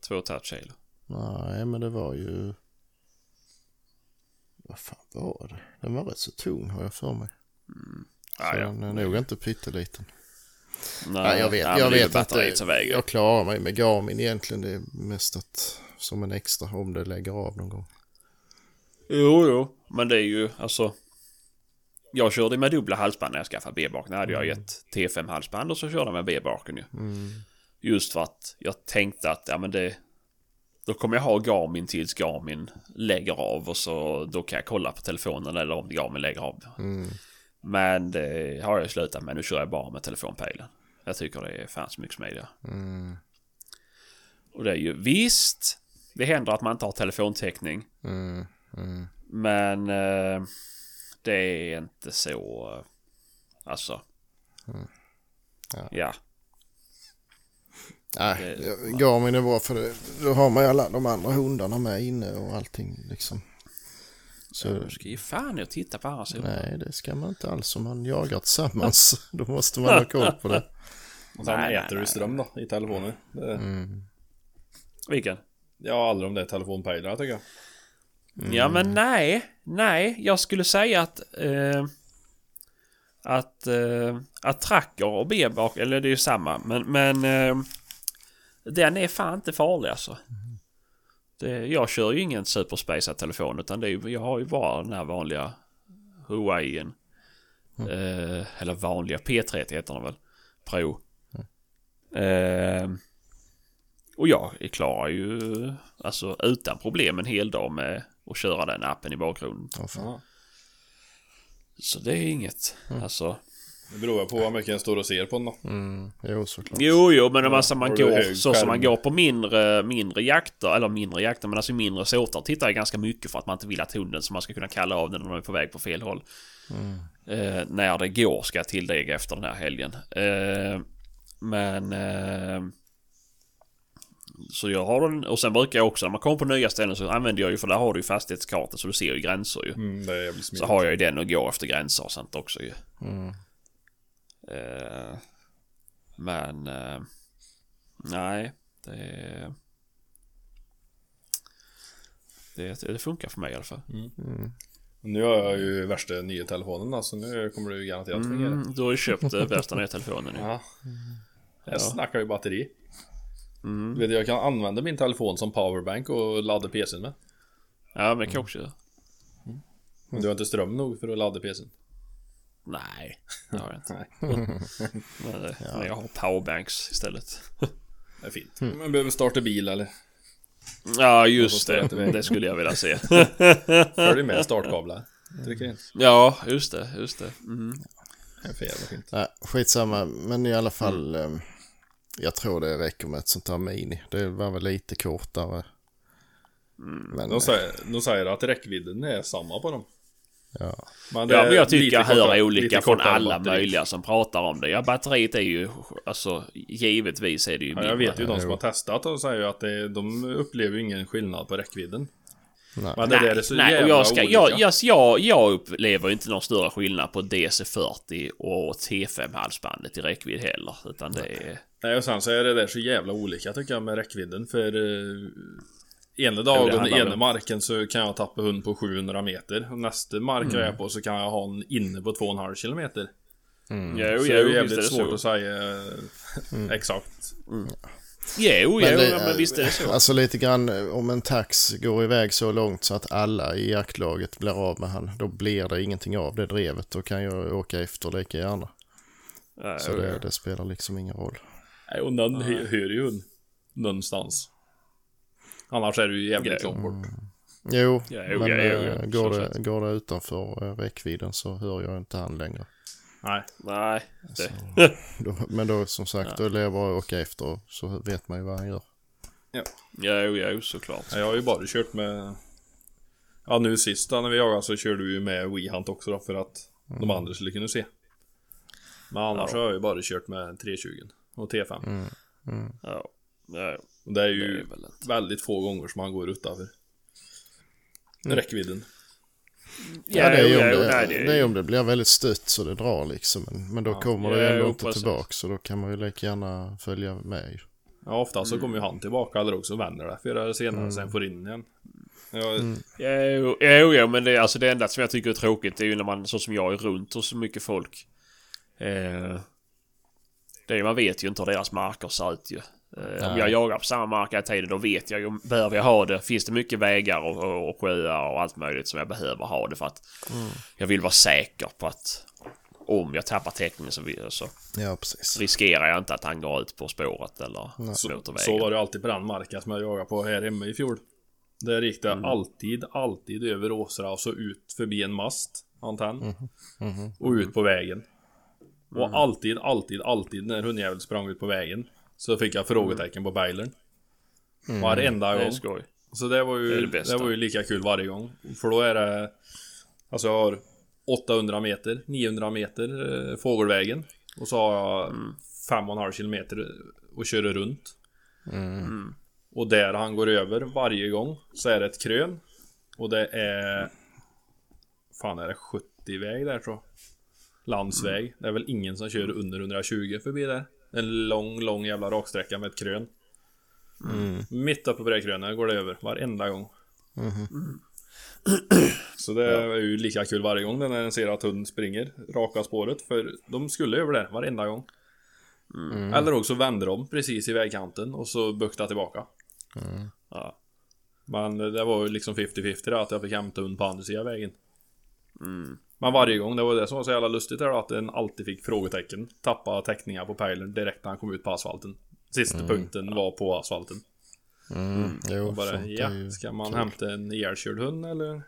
Speaker 1: två och ett kilo.
Speaker 3: Nej, men det var ju... Vad fan var det? Den var rätt så tung har jag för mig.
Speaker 1: Ah,
Speaker 3: Så
Speaker 1: ja.
Speaker 3: den är nog inte pytteliten.
Speaker 1: Nej,
Speaker 3: Nej, jag vet,
Speaker 1: nej,
Speaker 3: jag vet
Speaker 1: som väger.
Speaker 3: Jag klarar mig med Garmin egentligen. Det är mest att, som en extra om det lägger av någon gång.
Speaker 1: Jo, jo. Men det är ju alltså... Jag körde med dubbla halsband när jag skaffade B-baken. Hade jag ett T5-halsband och så körde jag med B-baken ju. Just för att jag tänkte att ja men det... Då kommer jag ha Garmin tills Garmin lägger av och så då kan jag kolla på telefonen eller om Garmin lägger av. Men det har jag slutat med. Nu kör jag bara med telefonpejlen. Jag tycker det är fan så mycket smidigare.
Speaker 3: Mm,
Speaker 1: Och det är ju visst. Det händer att man inte har telefontäckning.
Speaker 3: mm, mm.
Speaker 1: Men eh, det är inte så... Alltså.
Speaker 3: Ja.
Speaker 1: Ja.
Speaker 3: Nej,
Speaker 1: Det-
Speaker 3: Garmin är bra för det. Då har man ju alla de andra hundarna med inne och allting liksom. Så,
Speaker 1: Du ska ge fan att titta på andra sidan.
Speaker 3: nej, det ska man inte alls om man jagar tillsammans. [laughs] Då måste man ha koll på det. [laughs]
Speaker 2: Och sen
Speaker 1: Nej,
Speaker 2: äter
Speaker 1: nej,
Speaker 2: du ström då, i telefonen. Det,
Speaker 1: Vilken?
Speaker 2: Ja, aldrig om det är telefonpejlare tycker jag.
Speaker 1: Ja men nej, nej, jag skulle säga att eh, att, eh, att tracker och b-bak, eller det är ju samma, men, men eh, den är fan inte farlig alltså. Det, jag kör ju ingen superspacad telefon utan det är, jag har ju bara den här vanliga Huawei. Eh, eller vanliga P30 heter den väl. Pro. Eh, och jag klarar ju alltså utan problem en hel dag med att köra den appen i bakgrunden.
Speaker 3: Ja.
Speaker 1: Så det är inget. Alltså.
Speaker 2: Det beror på hur mycket en står och ser på den då.
Speaker 3: Mm, jo, såklart.
Speaker 1: Jo, jo, men alltså man
Speaker 2: du
Speaker 1: går så som man går på mindre, mindre jakter, eller mindre jakter, men alltså mindre såtar tittar jag ganska mycket för att man inte vill att hunden som man ska kunna kalla av den när de är på väg på fel håll. Eh, när det går ska jag tillägga efter den här helgen. Eh, men... Eh, så jag har den, och sen brukar jag också, när man kommer på nya ställen så använder jag ju, för där har du ju fastighetskartor så du ser ju gränser ju.
Speaker 2: Mm, det är jävligt
Speaker 1: Så har jag ju den och går efter gränser och sånt också ju.
Speaker 3: Mm.
Speaker 1: Eh, men... Eh, nej, det... Det, det funkar för mig i alla fall.
Speaker 2: Nu har jag ju värsta nya telefonen så nu kommer det ju garanterat fungera.
Speaker 1: Mm, du har ju köpt eh, värsta nya telefonen nu.
Speaker 2: Ja. Jag
Speaker 1: Ja.
Speaker 2: snackar ju batteri.
Speaker 1: Mm.
Speaker 2: Du vet, jag kan använda min telefon som powerbank och ladda PCn med.
Speaker 1: Ja, men det kan jag också göra.
Speaker 2: Men du har inte ström nog för att ladda PCn.
Speaker 1: Nej, det har jag inte.
Speaker 2: Nej, [laughs]
Speaker 1: Men, eh, men jag har powerbanks istället.
Speaker 2: det är fint. Man behöver starta bil eller
Speaker 1: Ja, just det. Det skulle jag vilja se. [laughs] [laughs]
Speaker 2: följ med startkablar. Trycker in.
Speaker 1: Ja, just det. Just det. Mm.
Speaker 2: Det är för jävla fint.
Speaker 3: Nej, skitsamma. Men i alla fall. eh, Jag tror det räcker med ett sånt här mini. Det var väl lite kortare. Men
Speaker 2: De säger, de säger att räckvidden är samma på dem.
Speaker 3: Ja.
Speaker 2: Men det
Speaker 1: Ja, men jag tycker jag hör olika från alla
Speaker 2: batteri.
Speaker 1: möjliga som pratar om det. Ja, batteriet är ju, alltså givetvis är det ju
Speaker 2: Ja, jag vet ju de som har testat och säger att det, de upplever ingen skillnad på räckvidden.
Speaker 3: Nej.
Speaker 2: Men det där är
Speaker 1: Nej,
Speaker 2: så
Speaker 1: nej och
Speaker 2: jävla
Speaker 1: jag, ska,
Speaker 2: olika.
Speaker 1: jag, jag, jag, jag upplever inte någon större skillnad på DC40 och T5 halsbandet i räckvidd heller. Utan det är...
Speaker 2: Nej, och sen så är det där så jävla olika tycker jag med räckvidden. För uh, ena
Speaker 1: Jo,
Speaker 2: dagen,
Speaker 1: det handlar
Speaker 2: ena marken så kan jag tappa hund på 700 meter. Och nästa mark
Speaker 1: Mm.
Speaker 2: jag är på så kan jag ha en inne på 2,5 kilometer.
Speaker 1: Jo,
Speaker 2: Så
Speaker 1: jo,
Speaker 2: det är ju
Speaker 1: är
Speaker 2: jävligt
Speaker 1: det
Speaker 2: svårt
Speaker 1: så.
Speaker 2: att säga eh, [laughs] exakt.
Speaker 1: Jo, jo,
Speaker 3: Men det-
Speaker 1: ja, men visst är det så.
Speaker 3: Alltså lite grann om en tax går iväg så långt så att alla i jaktlaget blir av med han. Då blir det ingenting av det drevet. Då kan jag åka efter lika gärna.
Speaker 1: Ja,
Speaker 3: Så
Speaker 1: jo,
Speaker 3: det,
Speaker 1: jo.
Speaker 3: det spelar liksom ingen roll.
Speaker 2: Nej, och någon hö- hör ju. Någonstans. Annars är det ju jävligt
Speaker 1: Ja.
Speaker 2: långt bort.
Speaker 3: Jo,
Speaker 1: Ja, jo,
Speaker 3: men
Speaker 1: ja, jo,
Speaker 3: eh,
Speaker 1: ja,
Speaker 3: går,
Speaker 1: så
Speaker 3: det, går det utanför eh, räckvidden så hör jag inte han längre.
Speaker 2: Nej.
Speaker 1: Nej, det... [laughs]
Speaker 3: Då, men då som sagt, då lär jag bara åka efter så vet man ju vad han gör.
Speaker 1: Ja, jo, jo, såklart.
Speaker 2: Jag har ju bara kört med... Ja, nu sist då, när vi jagade så körde vi ju med WeHunt också då för att de andra skulle kunna se. Men annars
Speaker 1: Ja.
Speaker 2: har jag ju bara kört med 320 och T5.
Speaker 1: Ja, ja,
Speaker 2: Och det är
Speaker 1: det
Speaker 2: ju
Speaker 1: är väl inte...
Speaker 2: väldigt få gånger som man går utanför.
Speaker 1: Mm.
Speaker 2: Räckvidden.
Speaker 3: Ja, det är ju om det,
Speaker 1: nej,
Speaker 3: det är om det blir väldigt stött så det drar liksom. Men, men då kommer det
Speaker 1: Ja,
Speaker 3: ändå inte tillbaka så då kan man ju lika gärna följa med.
Speaker 2: Ja, ofta så kommer ju han tillbaka eller också vänder det förr eller senare sen får in igen. Ja,
Speaker 1: Jo, jo, jo, men det, alltså det enda som jag tycker är tråkigt är ju när man, så som jag är runt hos så mycket folk. Eh, det är, man vet ju inte hur deras marker ser ut ju. Eh, om jag jagar på samma mark hela tiden då vet jag ju, behöver jag ha det? Finns det mycket vägar och, och, och sjöar och allt möjligt som jag behöver ha det för att jag vill vara säker på att om jag tappar täckningen så, så
Speaker 3: Ja,
Speaker 1: riskerar jag inte att han går ut på spåret eller
Speaker 2: så,
Speaker 1: motorvägen.
Speaker 2: så var det alltid på den marken som jag jagade på här hemma i fjol. Där gick det alltid, alltid över åsra och så ut förbi en mast, antenn. Och ut på vägen. Och alltid, alltid, alltid när hundjäveln sprang ut på vägen så fick jag frågetecken på bejlern. Varenda
Speaker 1: Det är
Speaker 2: gång.
Speaker 1: skoj.
Speaker 2: Så det var
Speaker 1: Det
Speaker 2: ju
Speaker 1: det
Speaker 2: det,
Speaker 1: bästa.
Speaker 2: var ju lika kul varje gång. För då är det Alltså jag har 800 meter, 900 meter eh, fågelvägen. Och så har jag
Speaker 1: Mm.
Speaker 2: 5,5 kilometer och köra runt.
Speaker 1: Mm.
Speaker 2: Och där han går över varje gång så är det ett krön. Och det är fan är det, 70-väg där tror jag. Landsväg. Det är väl ingen som kör under 120 förbi där. En lång, lång jävla raksträcka med ett krön. Mitt uppe på det krönet går det över varenda gång. Så det är ju lika kul varje gång när en ser att hunden springer raka spåret. För de skulle över där varenda gång. Eller också vände de precis i vägkanten och så buktade tillbaka.
Speaker 1: Ja.
Speaker 2: Men det var ju liksom 50-50 där att jag fick hämta hund på andra sidan vägen. Men varje gång, det var det som var så jävla lustigt där att den alltid fick frågetecken. Tappa teckningar på pejlen direkt när han kom ut på asfalten. Sista punkten var på asfalten.
Speaker 3: Mm. Jo,
Speaker 2: bara, ja, ska man
Speaker 3: kul.
Speaker 2: hämta en ihjälkörd hund eller?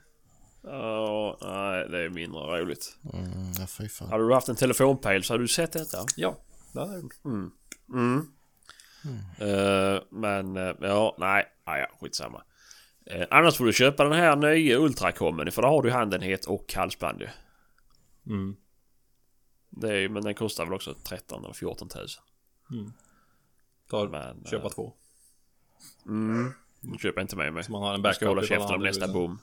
Speaker 1: Ja, nej, det är mindre roligt.
Speaker 3: Mm, ja, fy fan.
Speaker 1: Hade du haft en telefonpejl så hade du sett detta.
Speaker 2: Ja, det hade jag gjort.
Speaker 1: Mm. Eh, men eh, ja, nej, ah, ja, skitsamma. Uh, annars får du köpa den här nya Ultracomen för då har du handenhet och halsband ju.
Speaker 2: Mm.
Speaker 1: Det är, men den kostar väl också 13 eller 14 tusen.
Speaker 2: Tar,
Speaker 1: Men,
Speaker 2: köpa
Speaker 1: eh,
Speaker 2: två.
Speaker 1: Mm. Du köper inte med mig.
Speaker 2: Så man har en
Speaker 1: Jag ska
Speaker 2: backup
Speaker 1: hålla käften om nästa bom.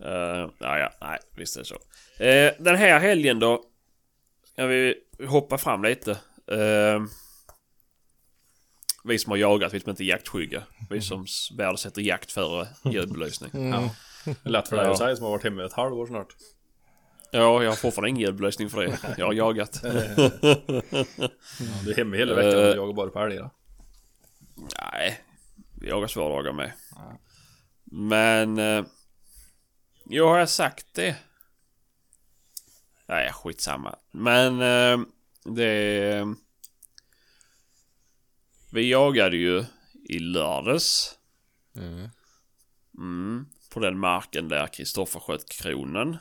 Speaker 1: uh, [laughs] ja, ja, nej, visst är det så. Eh, den här helgen då. Ska vi hoppa fram lite. Eh, vi som har jagat, vi som inte är jaktskygga. Vi som värdesätter jakt före ljudbelysning. [laughs]
Speaker 2: Ja. Det är lätt för dig
Speaker 1: Ja.
Speaker 2: att säga som har varit hemma ett halvår snart.
Speaker 1: Ja, jag har fortfarande ingen ljudbelysning för det. Jag har jagat. [laughs]
Speaker 2: Du är hemma hela veckan och
Speaker 1: Eh.
Speaker 2: jagar bara på älgar.
Speaker 1: Nej, vi jagar svåra dagar med. Men... Eh, jo, har jag sagt det? Nej, skitsamma. Men eh, det... Vi jagade ju i lördags.
Speaker 3: Mm.
Speaker 1: Mm, på den marken där Kristoffer sköt kronen.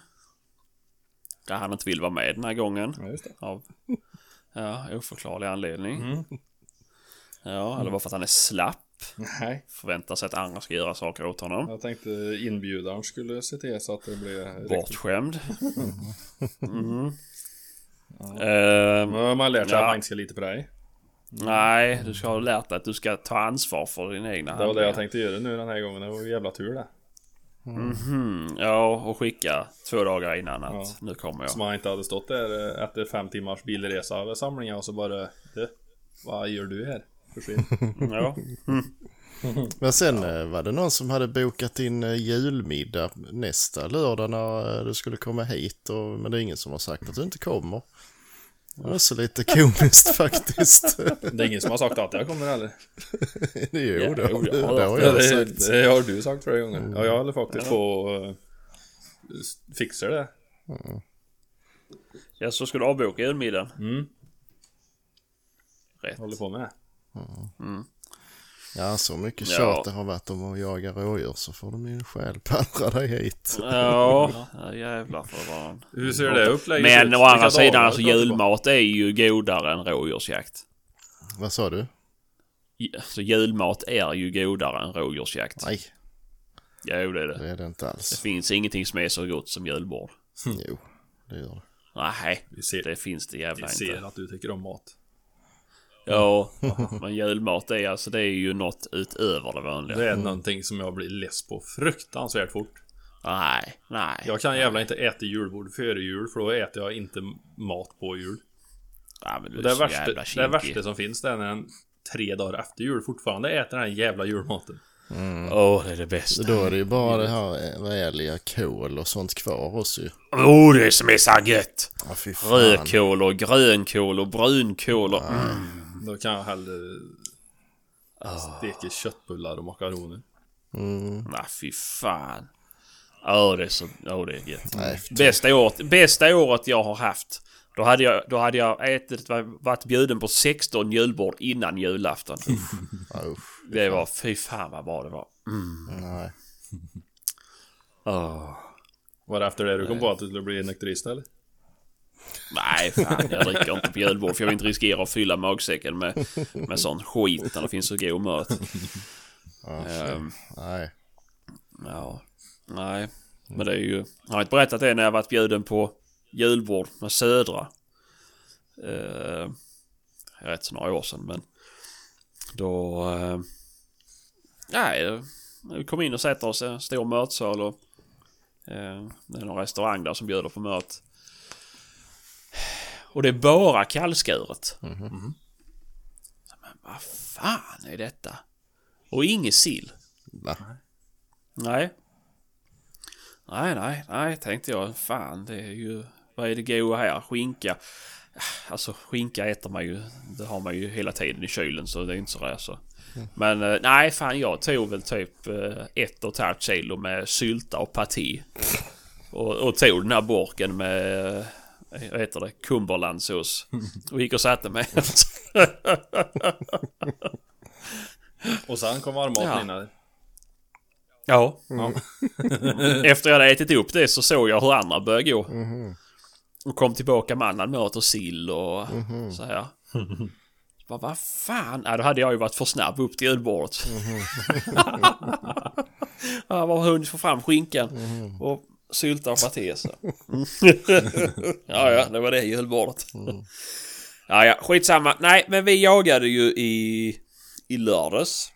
Speaker 1: Där han inte vill vara med den här gången.
Speaker 2: Ja.
Speaker 1: Av ja, oförklarlig anledning. Ja, eller bara för att han är slapp.
Speaker 2: Nej,
Speaker 1: Förväntar sig att andra ska göra saker åt honom.
Speaker 2: jag tänkte inbjudaren skulle se till så att det blev riktigt.
Speaker 1: Bortskämd. [laughs] Mm. Ehm,
Speaker 2: Nu har man lärt sig
Speaker 1: Ja.
Speaker 2: att man inte ska lita på dig.
Speaker 1: Nej, du ska ha lärt dig att du ska ta ansvar för dina egna
Speaker 2: Det var det jag tänkte göra nu den här gången. Det var jävla tur det.
Speaker 1: Mhm, ja, och skicka två dagar innan att
Speaker 2: Ja.
Speaker 1: nu kommer jag.
Speaker 2: Som man inte hade stått där eh, efter fem timmars bilresa över samlingen och så bara Du, vad gör du här? Försvinn. [laughs]
Speaker 1: Ja. [laughs]
Speaker 3: Men sen eh, var det någon som hade bokat in eh, julmiddag nästa lördag när du skulle komma hit. Och, men det är ingen som har sagt att du inte kommer. Det var så lite komiskt [laughs] faktiskt.
Speaker 2: Det är ingen som har sagt att jag kommer heller. [laughs]
Speaker 3: jo,
Speaker 1: Ja,
Speaker 3: det,
Speaker 1: jo,
Speaker 3: det,
Speaker 1: har
Speaker 3: det har
Speaker 2: Ja,
Speaker 3: jag
Speaker 2: det,
Speaker 3: sagt.
Speaker 2: det har du sagt flera gånger. Ja, jag håller faktiskt på uh, fixar det.
Speaker 1: ja, så ska du avboka julmiddagen.
Speaker 2: Mm.
Speaker 1: Rätt.
Speaker 2: Håller på med det.
Speaker 3: Ja, så mycket
Speaker 1: Ja.
Speaker 3: tjat det har varit om att jaga rådjur så får de ju själv [laughs] pallra dig hit.
Speaker 1: Ja, jävlar för vad
Speaker 2: Hur ser det upplägget
Speaker 1: Men
Speaker 2: ut?
Speaker 1: å andra sidan, alltså julmat är ju godare än rådjursjakt.
Speaker 3: Vad sa du?
Speaker 1: Så julmat är ju godare än rådjursjakt.
Speaker 3: Nej,
Speaker 1: Jo, det är det.
Speaker 3: det är det inte
Speaker 1: Det
Speaker 3: alls.
Speaker 1: finns ingenting som är så gott som julbord.
Speaker 3: Jo, det gör det.
Speaker 1: Nej,
Speaker 2: Vi ser,
Speaker 1: det finns det jävla
Speaker 2: vi ser
Speaker 1: inte.
Speaker 2: att du tycker om mat.
Speaker 1: Ja, [laughs] men julmat är alltså det är ju något utöver det vanliga.
Speaker 2: Det är någonting som jag blir less på fruktansvärt fort.
Speaker 1: Nej, nej.
Speaker 2: Jag kan jävla inte äta julbord före jul för då äter jag inte mat på jul.
Speaker 1: Ja, men du är
Speaker 2: det,
Speaker 1: så
Speaker 2: värsta, det värsta som finns det är när en tre dagar efter jul fortfarande äter den här jävla julmaten.
Speaker 1: Åh, det är det bästa.
Speaker 3: Då är det ju bara det här eh, räliga kål och sånt kvar också ju.
Speaker 1: Åh, oh, det är som är så gött!
Speaker 3: Fan.
Speaker 1: Rödkål och grönkål och brunkål och... Mm.
Speaker 2: Då kan jag hellre steka köttbullar och makaroner.
Speaker 3: Mm.
Speaker 1: Nej, fy fan. Åh, det är så... Åh, det är gött.
Speaker 3: Nej,
Speaker 1: Bästa året, bästa året jag har haft. Då hade jag, då hade jag ätit, varit bjuden på 16 julbord innan julafton. [laughs]
Speaker 3: ja.
Speaker 1: Det var, fy fan vad bra det var.
Speaker 3: Nej.
Speaker 1: Åh.
Speaker 2: Var det efter det du kom på att du skulle bli nykterist eller?
Speaker 1: Nej, fan jag dricker inte på julbord för jag vill inte riskera att fylla magsäcken med, med sån skit när det finns så god mat. Ehm,
Speaker 3: nej.
Speaker 1: ja, nej. Men det är ju... Jag har inte berättat det när jag varit bjuden på julbord med Södra. Uh, rätt så några år sedan men... Då... Uh, nej, vi kom in och sätter oss i en stor mötsal och eh, det är någon restaurang där som bjuder på mat. Och det är bara kallskuret.
Speaker 3: Mhm.
Speaker 1: Men vad fan är detta? Och ingen sill.
Speaker 3: Va?
Speaker 1: Nej. Nej, nej, nej, tänkte jag. Fan, det är ju... Vad är det goda här? Skinka. Alltså skinka äter man ju. Det har man ju hela tiden i kylen så det är inte så där så. Men eh, nej, fan jag tog väl typ eh, ett och ett halvt kilo med sylta och paté. Och, och tog den här burken med, vad heter det, Cumberlandsås. Och gick och satte mig. [laughs]
Speaker 2: Och sen kom varmmaten
Speaker 1: Ja.
Speaker 2: in
Speaker 1: ja.
Speaker 2: Ja. [laughs]
Speaker 1: Efter jag hade ätit upp det så såg jag hur andra började gå. Och kom tillbaka med annan mat och sill och så här. Vad fan? Ja, då hade jag ju varit för snabb upp till julbordet. [laughs] jag var hunnit få fram skinkan och sylta paté så. ja, ja, det var det julbordet. ja, ja, skitsamma. Nej, men vi jagade ju i, i lördags.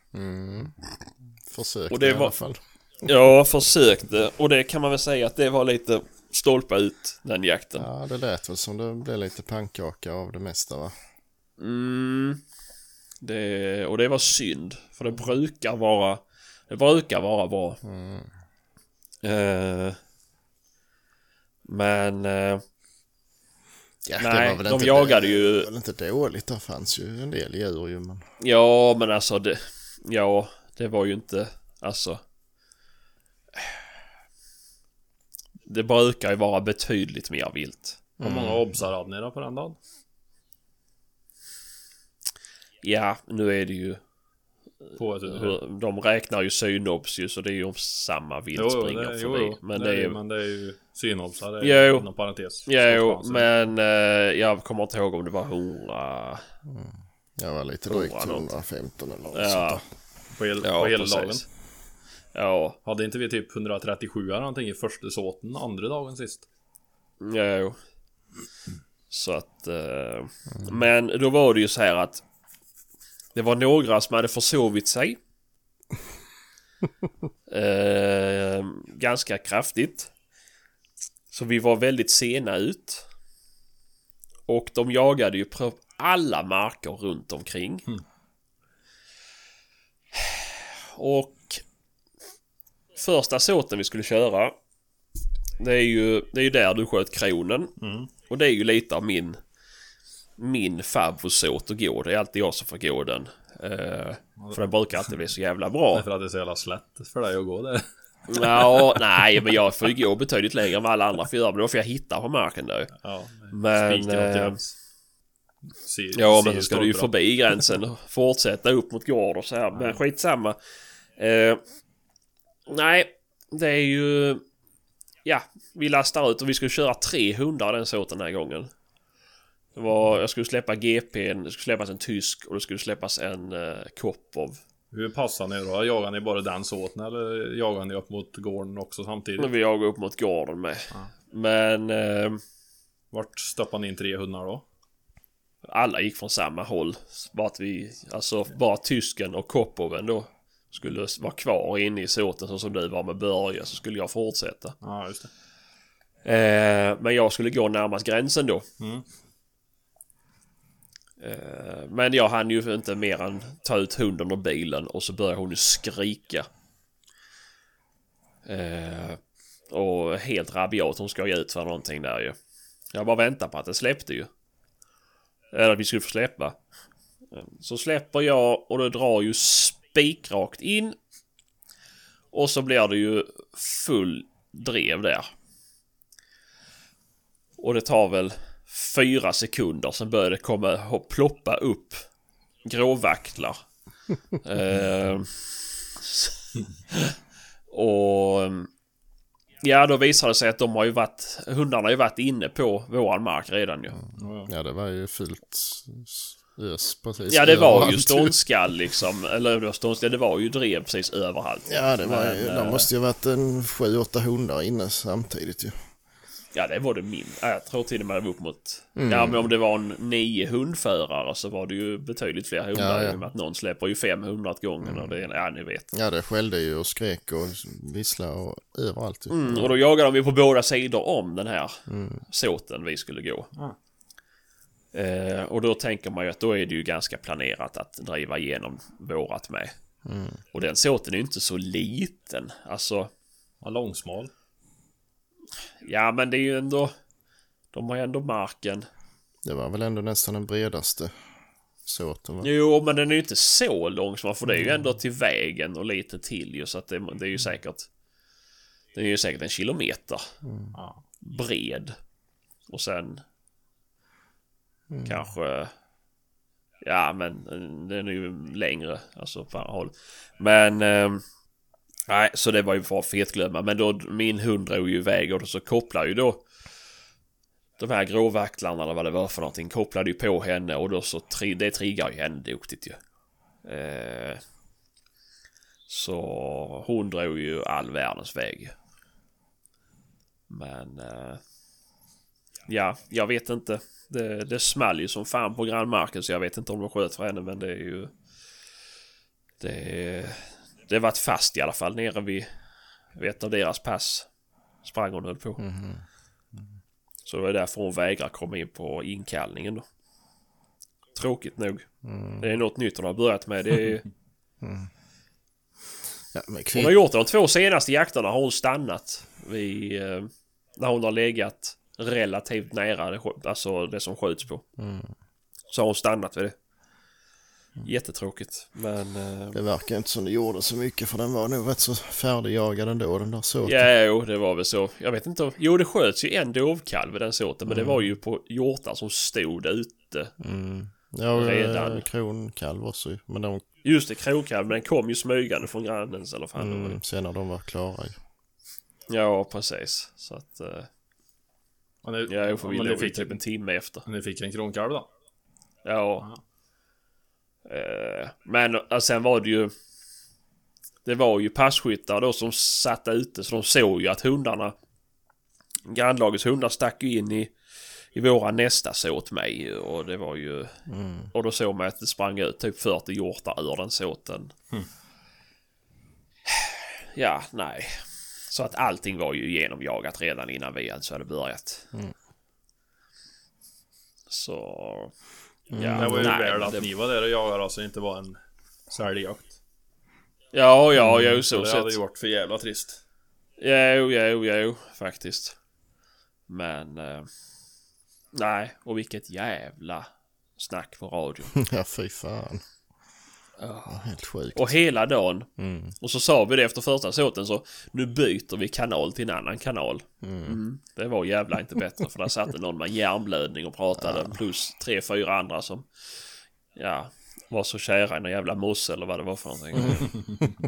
Speaker 3: Försökte
Speaker 1: Och det
Speaker 3: i alla
Speaker 1: var-
Speaker 3: fall.
Speaker 1: Jag försökte och det kan man väl säga att det var lite stolpa ut den jakten.
Speaker 3: Ja, det lät väl som det blev lite pannkaka av det mesta va?
Speaker 1: Mm. Det, och det var synd. För det brukar vara Det brukar vara bra. Eh, men eh,
Speaker 3: Ja,
Speaker 1: Nej, de jagade ju-
Speaker 3: Det var väl inte dåligt. Det fanns ju en del djur ju men...
Speaker 1: ja men alltså det Ja det var ju inte Alltså Det brukar ju vara betydligt mer vilt.
Speaker 2: Hur många obsar hade ni då på den dagen?
Speaker 1: Ja nu är det ju
Speaker 2: På
Speaker 1: hur- De räknar ju synobs ju så det är ju om samma vilt
Speaker 2: Jo,
Speaker 1: springer
Speaker 2: det,
Speaker 1: förbi.
Speaker 2: jo.
Speaker 1: Men
Speaker 2: det,
Speaker 1: det är ju
Speaker 2: men det är ju synobsar. Det är
Speaker 1: Jo.
Speaker 2: inom parentes.
Speaker 1: Jo, men eh, jag kommer inte ihåg om det var 100...
Speaker 3: Jag var lite drygt
Speaker 1: Prova något.
Speaker 3: 115 eller något
Speaker 1: Ja,
Speaker 3: sånt
Speaker 2: På, hel,
Speaker 1: ja
Speaker 2: på hela dagen.
Speaker 1: Ja,
Speaker 2: Hade inte vi typ 137 eller någonting i första såten andra dagen sist?
Speaker 1: jo. Så att... Eh, Men då var det ju så här att det var några som hade försovit sig. [laughs] eh, ganska kraftigt. Så vi var väldigt sena ut. Och de jagade ju på alla marker runt omkring. Och första såten vi skulle köra det är ju, det är ju där du sköt kronen. Och det är ju lite av min min favoritsåt att gå. Det är alltid jag som får gå den. Eh, för den brukar alltid bli så jävla bra.
Speaker 2: Därför att det är så jävla slätt för dig att gå där.
Speaker 1: Ja, nej, men jag får ju gå betydligt längre än vad alla andra får göra. Men då får jag hitta på marken då.
Speaker 2: Ja,
Speaker 1: Men... Eh.
Speaker 2: Ser-
Speaker 1: ja, men så ska du ju
Speaker 2: stolpar.
Speaker 1: förbi gränsen och fortsätta upp mot gård och så här. Men skitsamma. Eh, nej, det är ju... Ja, vi lastar ut och vi skulle köra tre hundar den såten den här gången. Det var, jag skulle släppa GPn, det skulle släppas en tysk och det skulle släppas en uh, Kopov.
Speaker 2: Hur passar ni då? Jagar ni bara den såten eller jagar ni upp mot gården också samtidigt?
Speaker 1: Men vi jagade upp mot gården med. Men eh,
Speaker 2: Vart stoppar ni in tre hundar då?
Speaker 1: alla gick från samma håll. Bara att vi, alltså bara tysken och Kopoven då skulle vara kvar inne i såten så som du var med Börje så skulle jag fortsätta.
Speaker 2: Ja, just det.
Speaker 1: Eh, men jag skulle gå närmast gränsen då.
Speaker 2: Mm.
Speaker 1: Eh, men jag hann ju inte mer än ta ut hunden ur bilen och så började hon ju skrika. Eh, och helt rabiat, hon ska ju ut för någonting där ju. Jag bara väntar på att det släppte ju. Eller att vi skulle få släppa. Så släpper jag och det drar ju spikrakt in. Och så blir det ju full drev där. Och det tar väl fyra sekunder sen börjar det komma och ploppa upp gråvaktlar. [laughs] eh, och ja, då visar det sig att de har ju varit, hundarna har ju varit inne på våran mark redan ju.
Speaker 3: Ja, det var ju fullt ös precis.
Speaker 1: Ja, det var ju ståndskall liksom. Eller det var ståndskall, det var ju drev precis överallt.
Speaker 3: Ja, det var ju, det
Speaker 1: eh,
Speaker 3: måste ju varit en sju, åtta hundar inne samtidigt ju.
Speaker 1: Ja, det var det min. Ja, jag tror till och med det var upp mot... Ja, men om det var en nio hundförare så var det ju betydligt fler hundar.
Speaker 3: Ja, ja.
Speaker 1: I och med att någon släpper ju 500 åt gången och det är... Ja, ni vet.
Speaker 3: Ja, det skällde ju och skrek och visslade och överallt. ju.
Speaker 1: Mm, och då jagade vi på båda sidor om den här såten vi skulle gå. Eh, och då tänker man ju att då är det ju ganska planerat att driva igenom vårat med. Och den såten är ju inte så liten. Alltså,
Speaker 2: Ja, långsmal.
Speaker 1: Ja men det är ju ändå... De har ju ändå marken.
Speaker 3: Det var väl ändå nästan den bredaste såten va?
Speaker 1: Jo, men den är ju inte så lång som man får. Det är ju ändå till vägen och lite till ju. Så att det, det är ju säkert... Den är ju säkert en kilometer
Speaker 2: Ja.
Speaker 1: bred. Och sen... Kanske... Ja, men eh, den är ju längre. Alltså andra håll. Men... ehm, nej, så det var ju bara fetglömma. Men då min hund drog ju iväg och då så kopplar ju då... De här gråvaktlarna eller vad det var för någonting kopplade ju på henne och då så tri det triggar ju henne duktigt ju. Eh, så hon drog ju all världens väg. Men... Eh, ja, jag vet inte. Det, det small ju som fan på grannmarken så jag vet inte om de sköt för henne men det är ju... Det... Det varit fast i alla fall nere vid, vid ett av deras pass. Sprang hon höll på. Så det var därför hon vägrar komma in på inkallningen då. Tråkigt nog. Det är något nytt hon har börjat med. Det är, [laughs]
Speaker 3: Ja, men
Speaker 1: hon har gjort det de två senaste jakterna har hon stannat vid... Eh, när hon har legat relativt nära det, alltså det som skjuts på. Så har hon stannat vid det. Jättetråkigt. Men... Eh,
Speaker 3: Det verkar inte som det gjorde så mycket för den var nog rätt så färdigjagad ändå den där såten.
Speaker 1: ja, jo, det var väl så. Jag vet inte om... Jo, det sköts ju en dovkalv vid den såten. Men det var ju på hjortar som stod ute.
Speaker 3: Mm. Ja, och
Speaker 1: Redan.
Speaker 3: eh, kronkalv också. Men de,
Speaker 1: Just det, krokkalv. Men den kom ju smygande från grannens eller fan
Speaker 3: mm, sen när de var klara ju.
Speaker 1: Ja, precis. Så att... Eh,
Speaker 2: Men ni,
Speaker 1: ja, jag får vi låg
Speaker 2: fick,
Speaker 1: typ en timme efter.
Speaker 2: ni fick en kronkalv då?
Speaker 1: Ja. Eh, men eh, sen var det ju... Det var ju passkyttar då som satt ute så de såg ju att hundarna... Grannlagets hundar stack ju in i, i våra nästa såt ju, och det var ju... Och då såg man att det sprang ut typ 40 hjortar ur den såten. [sighs] Ja, nej. Så att allting var ju genomjagat redan innan vi alltså hade börjat. Så... Ja,
Speaker 2: det var ju
Speaker 1: nej,
Speaker 2: väl att
Speaker 1: det-
Speaker 2: ni var där och jagade alltså inte var en säljjakt.
Speaker 1: Ja, ja, jo, så
Speaker 2: det hade
Speaker 1: sett.
Speaker 2: ju varit för jävla trist.
Speaker 1: Jo, jo, jo, faktiskt. Men... Eh, nej, och vilket jävla snack på radion. [laughs]
Speaker 3: ja, fy fan. Ja, helt sjukt.
Speaker 1: Och hela dagen.
Speaker 3: Mm.
Speaker 1: Och så sa vi det efter första såten så nu byter vi kanal till en annan kanal. Mm. Det var jävla inte bättre för där satt någon med hjärnblödning och pratade plus tre, fyra andra som ja, var så kära i någon jävla mosse eller vad det var för någonting. [laughs]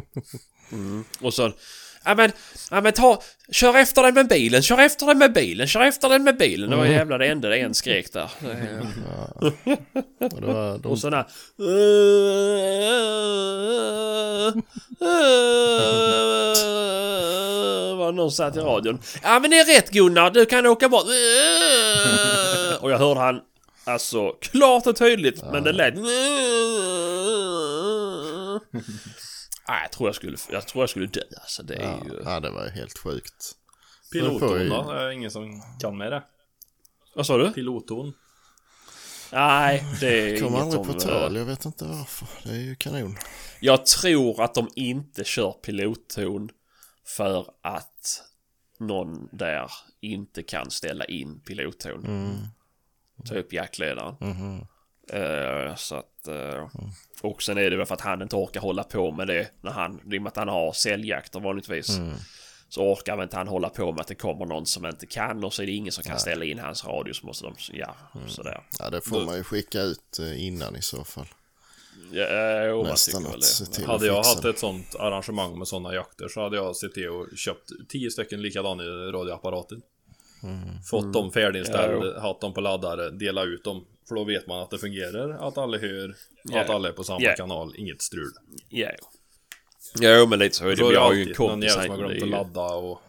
Speaker 1: Mm. Och så Ja men, ja men ta, kör efter den med bilen, kör efter den med bilen, kör efter den med bilen. Det var jävla det enda det en skrek där.
Speaker 3: Och det var, de,
Speaker 1: Och sådana var någon satt i radion. Ja men det är rätt Gunnar, du kan åka bort. Och jag hörde han alltså klart och tydligt men det lät. Nej, jag tror jag skulle, jag tror jag skulle dö alltså. Det är
Speaker 3: ja,
Speaker 1: ju...
Speaker 3: ja, det var ju helt sjukt.
Speaker 2: Pilotton
Speaker 3: ju-
Speaker 2: då? Det är ingen som kan med det.
Speaker 1: Vad sa du?
Speaker 2: Pilotton.
Speaker 1: Nej, det är
Speaker 3: Kom
Speaker 1: inget
Speaker 3: aldrig på
Speaker 1: eh,
Speaker 3: tal, jag vet inte varför. Det är ju kanon.
Speaker 1: Jag tror att de inte kör pilotton för att någon där inte kan ställa in pilotton.
Speaker 3: Mm.
Speaker 1: Typ jaktledaren.
Speaker 3: Mhm.
Speaker 1: Eh, så att... eh, Och sen är det väl för att han inte orkar hålla på med det när han... I och med att han har säljjakter vanligtvis.
Speaker 3: Mm.
Speaker 1: Så orkar väl inte han hålla på med att det kommer någon som inte kan och så är det ingen som kan ställa in hans radio så måste de... Ja,
Speaker 3: Mm.
Speaker 1: sådär.
Speaker 3: Ja, det får man ju skicka ut eh, innan i så fall.
Speaker 1: Ja, jo,
Speaker 3: Nästan att se till
Speaker 2: Hade jag haft ett sånt arrangemang med sådana jakter så hade jag sett till och köpt tio stycken likadana radioapparater. Fått dem färdiginställda, haft dem på laddare, dela ut dem. För då vet man att det fungerar, att alla hör,
Speaker 1: Ja.
Speaker 2: att alla är på samma
Speaker 1: Ja.
Speaker 2: kanal, inget strul.
Speaker 1: Ja, jo. Jo, men lite så är det.
Speaker 2: Så
Speaker 1: Vi
Speaker 2: det
Speaker 1: har ju en kompis
Speaker 2: som
Speaker 1: här,
Speaker 2: har glömt att
Speaker 1: ju-
Speaker 2: ladda och...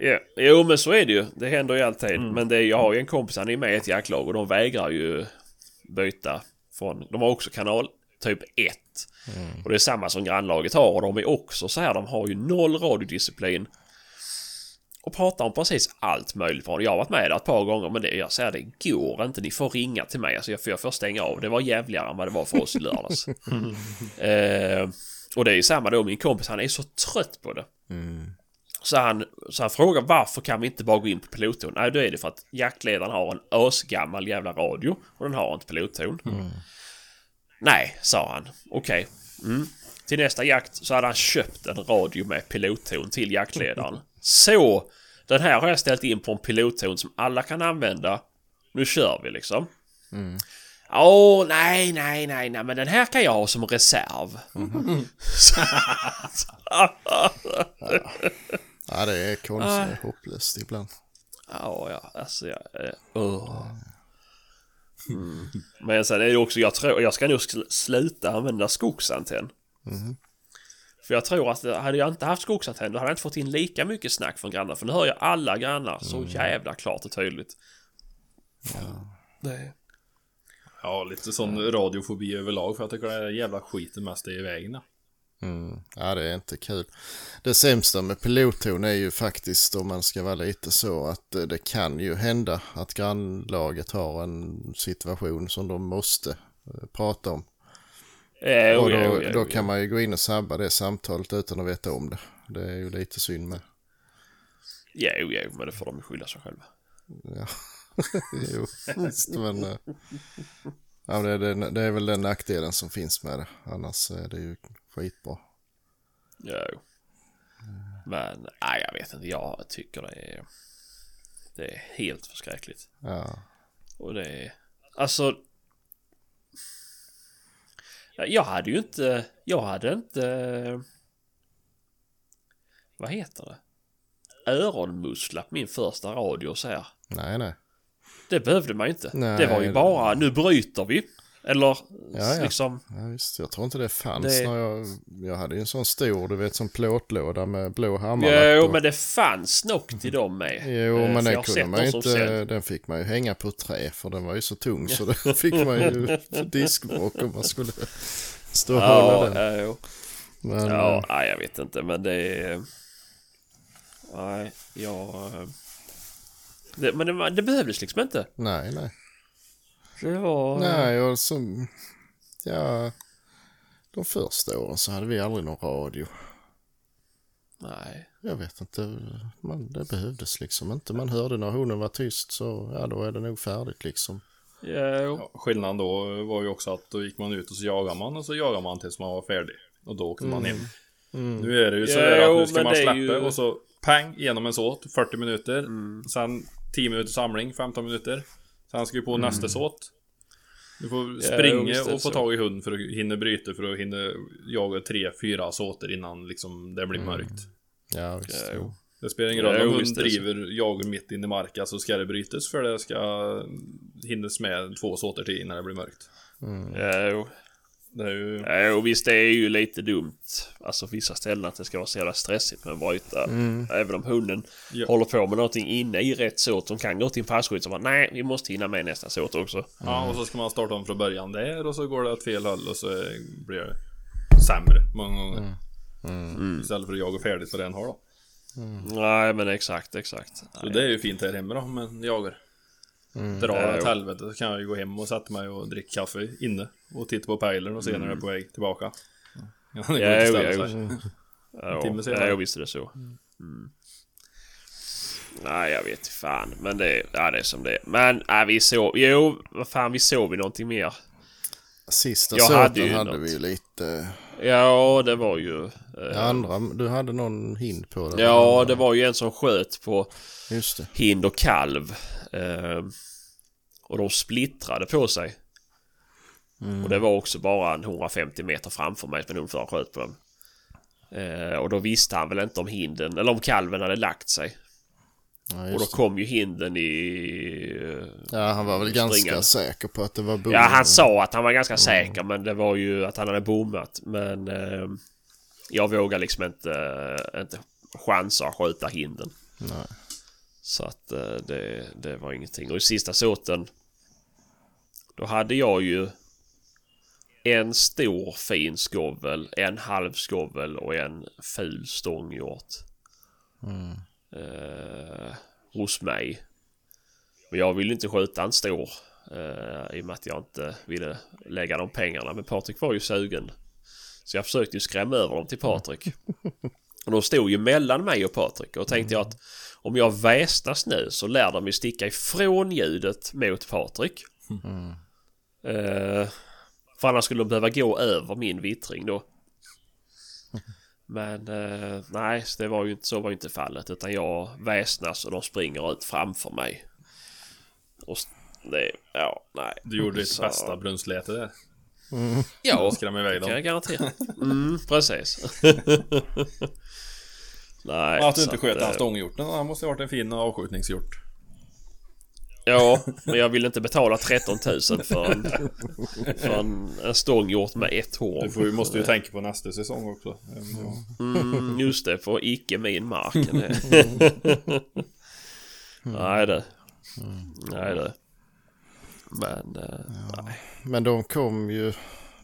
Speaker 1: Ja, jo men så är det ju. Det händer ju alltid. Men det, jag har ju en kompis, han är med i ett jaktlag och de vägrar ju byta från... De har också kanal typ 1. Och det är samma som grannlaget har och de är också så här, de har ju noll radiodisciplin. Och pratar om precis allt möjligt från. Jag har varit med där ett par gånger men det, jag säger det går inte. Ni får ringa till mig. Alltså jag, för jag får stänga av. Det var jävligare än vad det var för oss i lördags. [laughs] eh, och det är ju samma då. Min kompis han är så trött på det. Så han, så han frågar varför kan vi inte bara gå in på pilotton? Nej, då är det för att jaktledaren har en ösgammal jävla radio och den har inte pilotton. Nej, sa han. Okej. Mm. Till nästa jakt så hade han köpt en radio med pilotton till jaktledaren. [laughs] Så! Den här har jag ställt in på en pilotton som alla kan använda. Nu kör vi liksom. Åh, nej, nej, nej, nej, men den här kan jag ha som reserv. [laughs]
Speaker 3: Ja, det är konstigt hopplöst ibland.
Speaker 1: Ja, ja, alltså jag... Uh. mm. Men sen är det också, jag tror, jag ska nog sl- sluta använda skogsantenn. För jag tror att hade jag inte haft skogsantenn då hade jag inte fått in lika mycket snack från grannar. För nu hör jag alla grannar så jävla klart och tydligt. Det.
Speaker 2: Ja, lite sån radiofobi överlag för jag tycker det är jävla skiten mest är i vägen. Ja.
Speaker 3: Mm. Ja, det är inte kul. Det sämsta med pilotton är ju faktiskt, om man ska vara lite så, att eh, det kan ju hända att grannlaget har en situation som de måste eh, prata om.
Speaker 1: Eh,
Speaker 3: Och
Speaker 1: oh,
Speaker 3: då,
Speaker 1: oh,
Speaker 3: då
Speaker 1: oh, ja.
Speaker 3: kan man ju gå in och sabba det samtalet utan att veta om det. Det är ju lite synd med.
Speaker 1: Ja, oh, ja, men det får de ju skylla sig själva.
Speaker 3: Ja, [laughs] jo, visst men... eh, Ja, det, är, det, det är väl den nackdelen som finns med det. Annars är det ju skitbra.
Speaker 1: Ja, jo. Men, nej jag vet inte. Jag tycker det är... Det är helt förskräckligt.
Speaker 3: Ja,
Speaker 1: Och det är... Alltså... Jag hade ju inte... Jag hade inte... Vad heter det? Öronmussla på min första radio så här.
Speaker 3: nej nej.
Speaker 1: Det behövde man ju inte.
Speaker 3: Nej,
Speaker 1: det var ju bara nu bryter vi. Eller
Speaker 3: Ja, ja.
Speaker 1: liksom...
Speaker 3: Ja, visst, jag tror inte det fanns
Speaker 1: Det-
Speaker 3: när jag... Jag hade ju en sån stor, du vet, som plåtlåda med blå hammarlapp.
Speaker 1: Jo
Speaker 3: och-
Speaker 1: men det fanns nog till dem med.
Speaker 3: Jo,
Speaker 1: Eh,
Speaker 3: men den kunde man ju inte, den fick man ju hänga på ett trä för den var ju så tung så det [laughs] fick man ju [laughs] diskbråk om man skulle stå och
Speaker 1: Ja,
Speaker 3: hålla den.
Speaker 1: ja, jo.
Speaker 3: Men,
Speaker 1: Ja,
Speaker 3: eh,
Speaker 1: nej, jag vet inte men det är... Nej, jag... eh, Det, men det, det behövdes liksom inte.
Speaker 3: nej, nej.
Speaker 1: Det var...
Speaker 3: Nej, och så... Ja, de första åren så hade vi aldrig någon radio.
Speaker 1: Nej.
Speaker 3: Jag vet inte, man, det behövdes liksom inte. Man hörde när hunden var tyst så, ja då är det nog färdigt liksom.
Speaker 1: Jo.
Speaker 2: Ja, skillnaden då var ju också att då gick man ut och så jagade man och så jagade man tills man var färdig. Och då åkte man hem. Nu är det ju så
Speaker 1: Ja,
Speaker 2: att
Speaker 1: jo,
Speaker 2: nu ska man släppa
Speaker 1: ju-
Speaker 2: och så pang igenom en såt, 40 minuter. Sen 10 minuter samling, 15 minuter. Sen ska vi på nästa såt. Du får springa
Speaker 1: det
Speaker 2: och få
Speaker 1: så.
Speaker 2: tag i hund för att hinna bryta för att hinna jaga tre, fyra såter innan liksom det blir mörkt.
Speaker 3: Ja, visst.
Speaker 1: Ja, jo.
Speaker 2: Det spelar ingen roll
Speaker 1: Ja,
Speaker 2: om hund
Speaker 1: så.
Speaker 2: driver jagar mitt in i marken så ska det brytas för det ska hinnas med två såter till innan det blir mörkt.
Speaker 1: Ja, jo.
Speaker 2: Det är ju...
Speaker 1: Ja, jo, visst det är ju lite dumt. Alltså vissa ställen att det ska vara så jävla stressigt med att bryta. Även om hunden
Speaker 2: Ja.
Speaker 1: håller på med någonting inne i rätt såt. De kan gå till en passkytt som bara nej, vi måste hinna med nästa såt också.
Speaker 2: Ja, och så ska man starta om från början där och så går det åt fel håll och så blir det sämre många gånger. Istället för att jaga färdigt på den har då.
Speaker 1: Nej, men exakt, exakt.
Speaker 2: Så det är ju fint här hemma då, men jagar. Drar
Speaker 1: Ja,
Speaker 2: åt
Speaker 1: jo.
Speaker 2: helvete så kan jag ju gå hem och sätta mig och dricka kaffe inne. Och titta på pejlen och se när det är på väg tillbaka. Ja, [laughs] det går
Speaker 1: Ja,
Speaker 2: inte
Speaker 1: jo, ja,
Speaker 2: sig.
Speaker 1: Ja,
Speaker 2: timme senare.
Speaker 1: ja, visst är det så. Mm. Nej, jag vet fan. Men det, ja, det är som det är. Men nej, vi sov. Jo, vad fan, vi sov i någonting mer.
Speaker 3: Sista
Speaker 1: Jag hade
Speaker 3: hade, vi ju lite...
Speaker 1: Ja, det var ju... Eh,
Speaker 3: Andra, du hade någon hind på det?
Speaker 1: ja, det var ju en som sköt på
Speaker 3: Just det.
Speaker 1: hind och kalv. Eh, och de splittrade på sig. Och det var också bara en 150 meter framför mig som en ungfär sköt på dem. Eh, och då visste han väl inte om hinden, eller om kalven hade lagt sig.
Speaker 3: Ja,
Speaker 1: Och då kom ju hinden i...
Speaker 3: ja han var väl ganska
Speaker 1: springande.
Speaker 3: säker på att det var boven.
Speaker 1: Ja, han sa att han var ganska säker men det var ju att han hade bommat. Men eh, jag vågar liksom inte, eh, inte chansa att skjuta hinden.
Speaker 3: Nej.
Speaker 1: Så att eh, det, det var ingenting. Och i sista såten då hade jag ju en stor fin skovel, en halv skovel och en ful stånghjort. Eh, hos mig. Men jag ville inte skjuta en stor. Eh, I och med att jag inte ville lägga de pengarna. Men Patrik var ju sugen. Så jag försökte ju skrämma över dem till Patrik. Och de stod ju mellan mig och Patrik. Och tänkte jag att om jag väsnas nu så lär de ju sticka ifrån ljudet mot Patrik. Eh, för annars skulle de behöva gå över min vittring då. Men eh, nej, så det var ju inte, så var ju inte fallet. Utan jag väsnas och de springer ut framför mig. Och det, ja, nej.
Speaker 2: Du gjorde ditt
Speaker 1: Så-
Speaker 2: bästa brunnsläte där.
Speaker 1: Ja,
Speaker 2: Skrämma iväg
Speaker 1: det kan
Speaker 2: dem.
Speaker 1: jag garantera. [laughs] Mm, precis. [laughs] nej,
Speaker 2: att du inte sköt
Speaker 1: eh,
Speaker 2: den stånghjorten. Han måste ha varit en fin avskjutningshjort.
Speaker 1: Ja, men jag vill inte betala 13 000 för en, för en, en stånghjort med ett
Speaker 2: Du
Speaker 1: horn.
Speaker 2: får, måste ju tänka på nästa säsong också.
Speaker 1: Mm, just det, på icke min mark. [laughs] Nej det. Nej det. Men, eh, nej.
Speaker 3: Men de kom ju,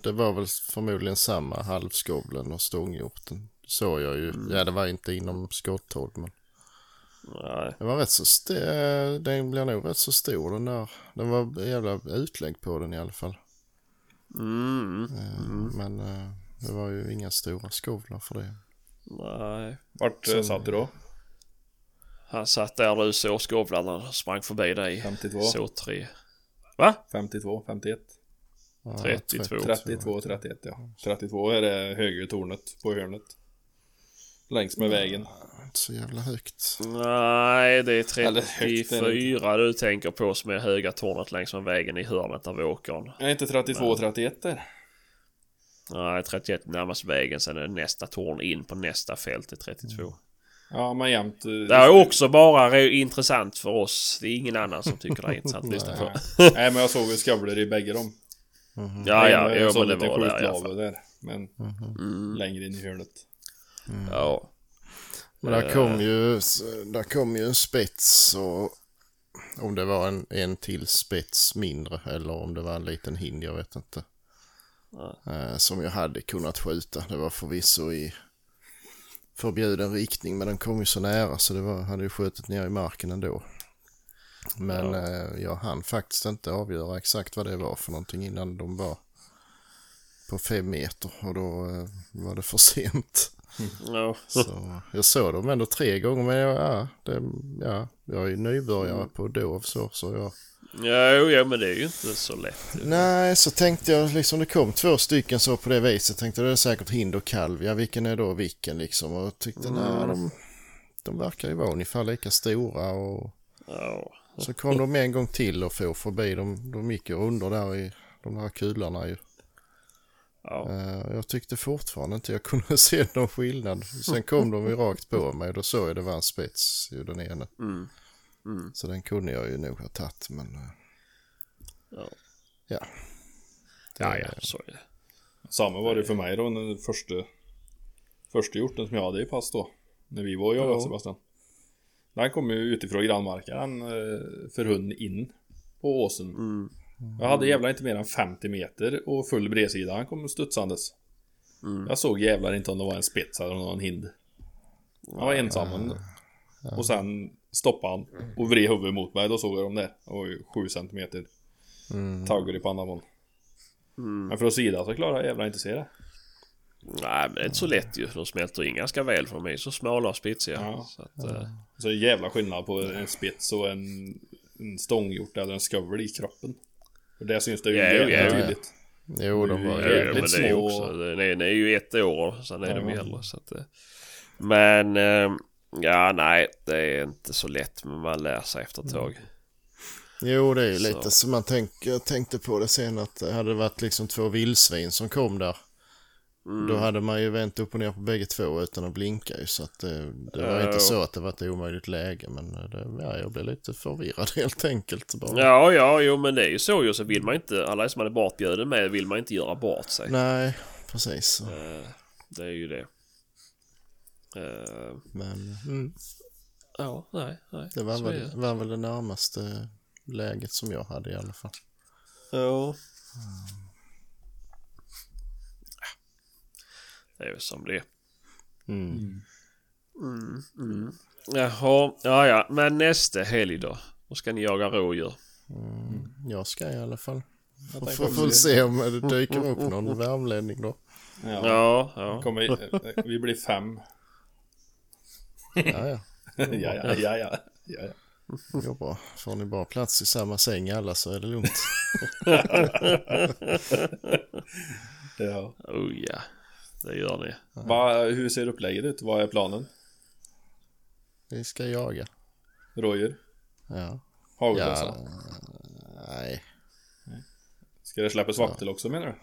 Speaker 3: det var väl förmodligen samma halvskovlen och stånghjorten. Såg jag ju, ja det var inte inom skotthåll men
Speaker 1: nej.
Speaker 3: det var rätt så, st- den blir nog rätt så stor den där. Den var jävla utlägg på den i alla fall.
Speaker 1: Mm,
Speaker 3: Eh, Men eh, det var ju inga stora skovlar för det.
Speaker 1: nej.
Speaker 2: Vart satt du då?
Speaker 1: Han satt där du såg skovlarna sprang förbi dig.
Speaker 2: 52?
Speaker 1: Så tre. Va?
Speaker 2: 52, 51,
Speaker 3: Ja,
Speaker 1: 32.
Speaker 2: 32, 31 ja. 32 är det högre tornet på hörnet. Längs med vägen.
Speaker 3: Inte så jävla högt.
Speaker 1: Nej, det är
Speaker 2: Eller högt är det
Speaker 1: 34 du tänker på som är höga tornet längs med vägen i hörnet av åkern.
Speaker 2: Är inte 32, 31 där?
Speaker 1: Nej, 31 närmast vägen. Sen är det nästa torn in på nästa fält i 32.
Speaker 2: Ja, men jämt. eh,
Speaker 1: Det är också bara re- intressant för oss. Det är ingen annan som tycker det är intressant att lyssna på.
Speaker 2: Nej, men jag såg ju skavlor i bägge dem.
Speaker 1: Ja, ja,
Speaker 2: jag
Speaker 1: jo,
Speaker 2: såg
Speaker 1: men det var det i alla fall.
Speaker 2: där. Men längre in i hörnet.
Speaker 1: Ja.
Speaker 3: Men där kom ju, där kom ju en spets och om det var en, en till spets mindre eller om det var en liten hind, jag vet inte. Eh, som jag hade kunnat skjuta. Det var förvisso i förbjuden riktning men den kom ju så nära så det var, hade ju skjutit ner i marken ändå. Men eh, jag hann faktiskt inte avgöra exakt vad det var för någonting innan de var på fem meter och då eh, var det för [laughs] sent.
Speaker 1: Ja.
Speaker 3: Så jag såg dem ändå tre gånger men jag, ja, det, ja, jag är nybörjare på dov så, så jag...
Speaker 1: Ja, jo, ja, men det är ju inte så lätt.
Speaker 3: Nej, så tänkte jag liksom det kom två stycken så på det viset. Tänkte det är säkert hind och kalv. Ja, vilken är då vilken liksom? Och tyckte nej, de, de verkar ju vara ungefär lika stora och
Speaker 1: Ja.
Speaker 3: så kom de en gång till och for förbi. De, de gick ju under där i de här kulorna ju.
Speaker 1: Ja.
Speaker 3: Eh, Jag tyckte fortfarande inte jag [laughs] kunde se någon skillnad. Sen kom de ju rakt på mig och då såg jag det var en spets ju den ene.
Speaker 1: Mm.
Speaker 3: Så den kunde jag ju nog ha tagit men eh,
Speaker 1: Ja.
Speaker 3: ja.
Speaker 1: Ja, ja, så är det.
Speaker 2: Samma var det för mig då, den första, första hjorten som jag hade i pass då. När vi var och jagade
Speaker 3: Ja.
Speaker 2: Sebastian. Den kom ju utifrån grannmarken eh, för hund in på åsen.
Speaker 1: Mm.
Speaker 2: Jag hade jävlar inte mer än 50 meter och full bredsida. Han kom studsandes.
Speaker 1: Mm.
Speaker 2: Jag såg jävlar inte om det var en spets eller det en hind. Han var ensam. Och sen stoppade han och vred huvudet mot mig. Då såg jag dem där. Det var ju 7 centimeter. Taggar i pannan på.
Speaker 1: Mm.
Speaker 2: Men från sidan så klarar jag jävlar inte se det.
Speaker 1: Nej, men det är inte så lätt ju. De smälter in ganska väl för de är så smala och spetsiga.
Speaker 2: Ja.
Speaker 1: Så att, eh,
Speaker 2: Så det är jävla skillnad på en spets och en, en stånghjort eller en skövl i kroppen. Och där syns det ju
Speaker 1: Ja,
Speaker 2: jävligt
Speaker 1: ja, ja.
Speaker 2: tydligt.
Speaker 3: Jo, de var
Speaker 1: Ja,
Speaker 3: ju...
Speaker 1: ja, men det är ju också, den är, den är ju ett år sen är de
Speaker 2: Ja.
Speaker 1: äldre. Så att, men eh, ja, nej, det är inte så lätt men man lär sig efter ett tag.
Speaker 3: Jo, det är ju
Speaker 1: Så.
Speaker 3: lite så man tänk, jag tänkte på det sen att det hade varit liksom två vildsvin som kom där.
Speaker 1: Mm.
Speaker 3: Då hade man ju vänt upp och ner på bägge två utan att blinka ju. Så att det, det var
Speaker 1: Ja.
Speaker 3: inte så att det var ett omöjligt läge. Men det, ja, jag blev lite förvirrad [laughs] helt enkelt. Bara.
Speaker 1: Ja, ja, jo men det är ju så ju. Så vill man inte, alla som man är bortbjuden med vill man inte göra bort sig.
Speaker 3: Nej, precis.
Speaker 1: Eh, det är ju det. Eh,
Speaker 3: Men, mm.
Speaker 1: Ja, nej, nej.
Speaker 3: Det var
Speaker 1: så
Speaker 3: väl, var väl det närmaste läget som jag hade i alla fall.
Speaker 1: Ja. Det är väl som det är.
Speaker 3: Mm.
Speaker 1: Mm. Jaha, ja ja. Men nästa helg då? Då ska ni jaga rådjur.
Speaker 3: Jag ska i alla fall.
Speaker 2: Jag
Speaker 3: Får,
Speaker 2: det.
Speaker 3: se om det dyker upp någon värmlänning då.
Speaker 2: Ja.
Speaker 1: Ja, ja.
Speaker 2: Kommer, vi blir fem. [laughs]
Speaker 3: Ja, ja.
Speaker 2: ja, ja, ja, ja, ja, ja.
Speaker 3: Går bra. Får ni bara plats i samma säng alla så är det lugnt. [laughs]
Speaker 2: ja.
Speaker 1: Oh ja. Det gör ni.
Speaker 2: Va, hur ser upplägget ut? Vad är planen?
Speaker 3: Vi ska jaga.
Speaker 2: Rådjur?
Speaker 3: Ja.
Speaker 2: Hagelbössa?
Speaker 3: ja. Nej.
Speaker 2: Ska det släppas vaktel också menar du?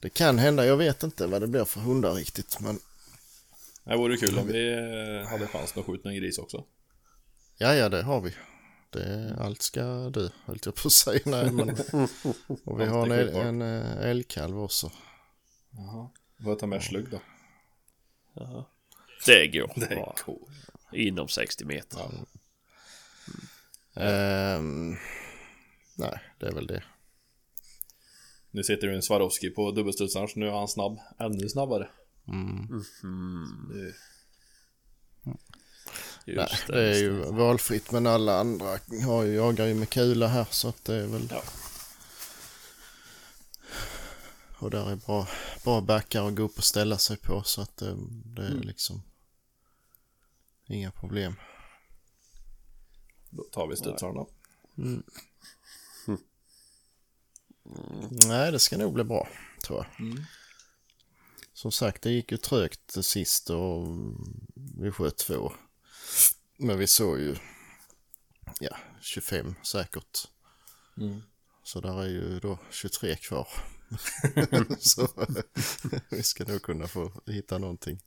Speaker 3: Det kan hända. Jag vet inte vad det blir för hundar riktigt. Men
Speaker 2: Det vore kul om vi eh, hade chansen att skjuta en gris också.
Speaker 3: ja, ja, det har vi. Det, allt ska du, höll jag på att säga. Nej, men, och vi har en, äl- en eh, älgkalv också.
Speaker 2: Jaha. Får jag ta med slugg då?
Speaker 1: Det går
Speaker 2: Det är cool.
Speaker 1: Inom 60 meter.
Speaker 3: Ehm, nej, det är väl det.
Speaker 2: Nu sitter du en Swarovski på dubbelstudsaren så nu är han snabb. Ännu snabbare.
Speaker 3: Mm.
Speaker 2: Nu.
Speaker 3: Nej, det är ju valfritt men alla andra har ju, jagar ju med kula här så att det är väl...
Speaker 2: Ja.
Speaker 3: Och där är bra, bra backar att gå upp och ställa sig på så att det, det är liksom inga problem.
Speaker 2: Då tar vi studsarna. [laughs]
Speaker 3: Nej, det ska nog bli bra tror jag.
Speaker 2: Mm.
Speaker 3: Som sagt, det gick ju trögt sist och vi sköt två. Men vi såg ju, ja, 25 säkert.
Speaker 2: Mm.
Speaker 3: Så där är ju då 23 kvar. [laughs] så [laughs] vi ska nog kunna få hitta någonting.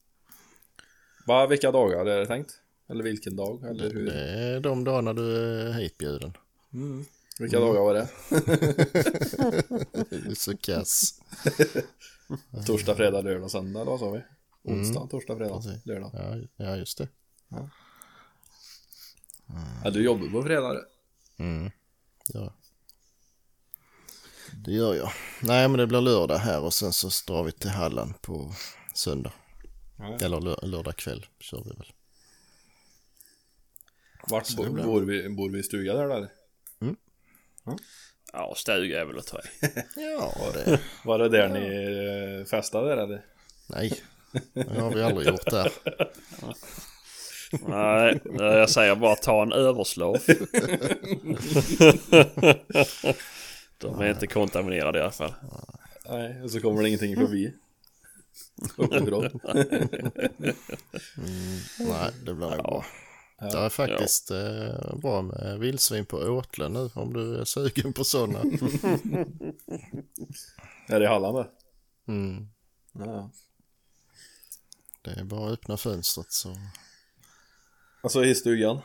Speaker 2: Va, vilka dagar är det tänkt? Eller vilken dag? Eller hur?
Speaker 3: Det är de dagarna du är hitbjuden.
Speaker 2: Mm. Vilka dagar var det? [laughs]
Speaker 3: Du är så kass. [laughs]
Speaker 2: Torsdag, fredag, lördag, söndag då sa vi. Onsdag, torsdag, fredag,
Speaker 3: Mm. Precis.
Speaker 2: lördag.
Speaker 3: Ja, ja just det.
Speaker 2: Ja, du jobbar på fredag?
Speaker 3: Mm. Ja. Det gör jag. Nej men det blir lördag här och sen så drar vi till Halland på söndag.
Speaker 2: Ja.
Speaker 3: Eller lör- lördag kväll kör vi väl.
Speaker 2: Vart
Speaker 3: Så
Speaker 2: bo,
Speaker 3: det blir-
Speaker 2: bor, vi, bor vi i stuga där eller?
Speaker 1: Ja, stuga är väl att ta i. [laughs]
Speaker 3: Ja det...
Speaker 2: Var det där ni eh, festade där eller?
Speaker 3: Nej. Det har vi aldrig gjort där.
Speaker 1: Nej, jag säger bara ta en överslav. De är inte kontaminerade i alla fall.
Speaker 2: Nej, och så kommer det ingenting förbi. Uppbrott.
Speaker 3: Nej det blir nog bra. Det är faktiskt eh, bra med vildsvin på Åtle nu om du är sugen på sådana. [laughs]
Speaker 2: Är det i Halland det?
Speaker 3: Mm.
Speaker 2: Ja.
Speaker 3: Det är bara att öppna fönstret så.
Speaker 2: Alltså i stugan?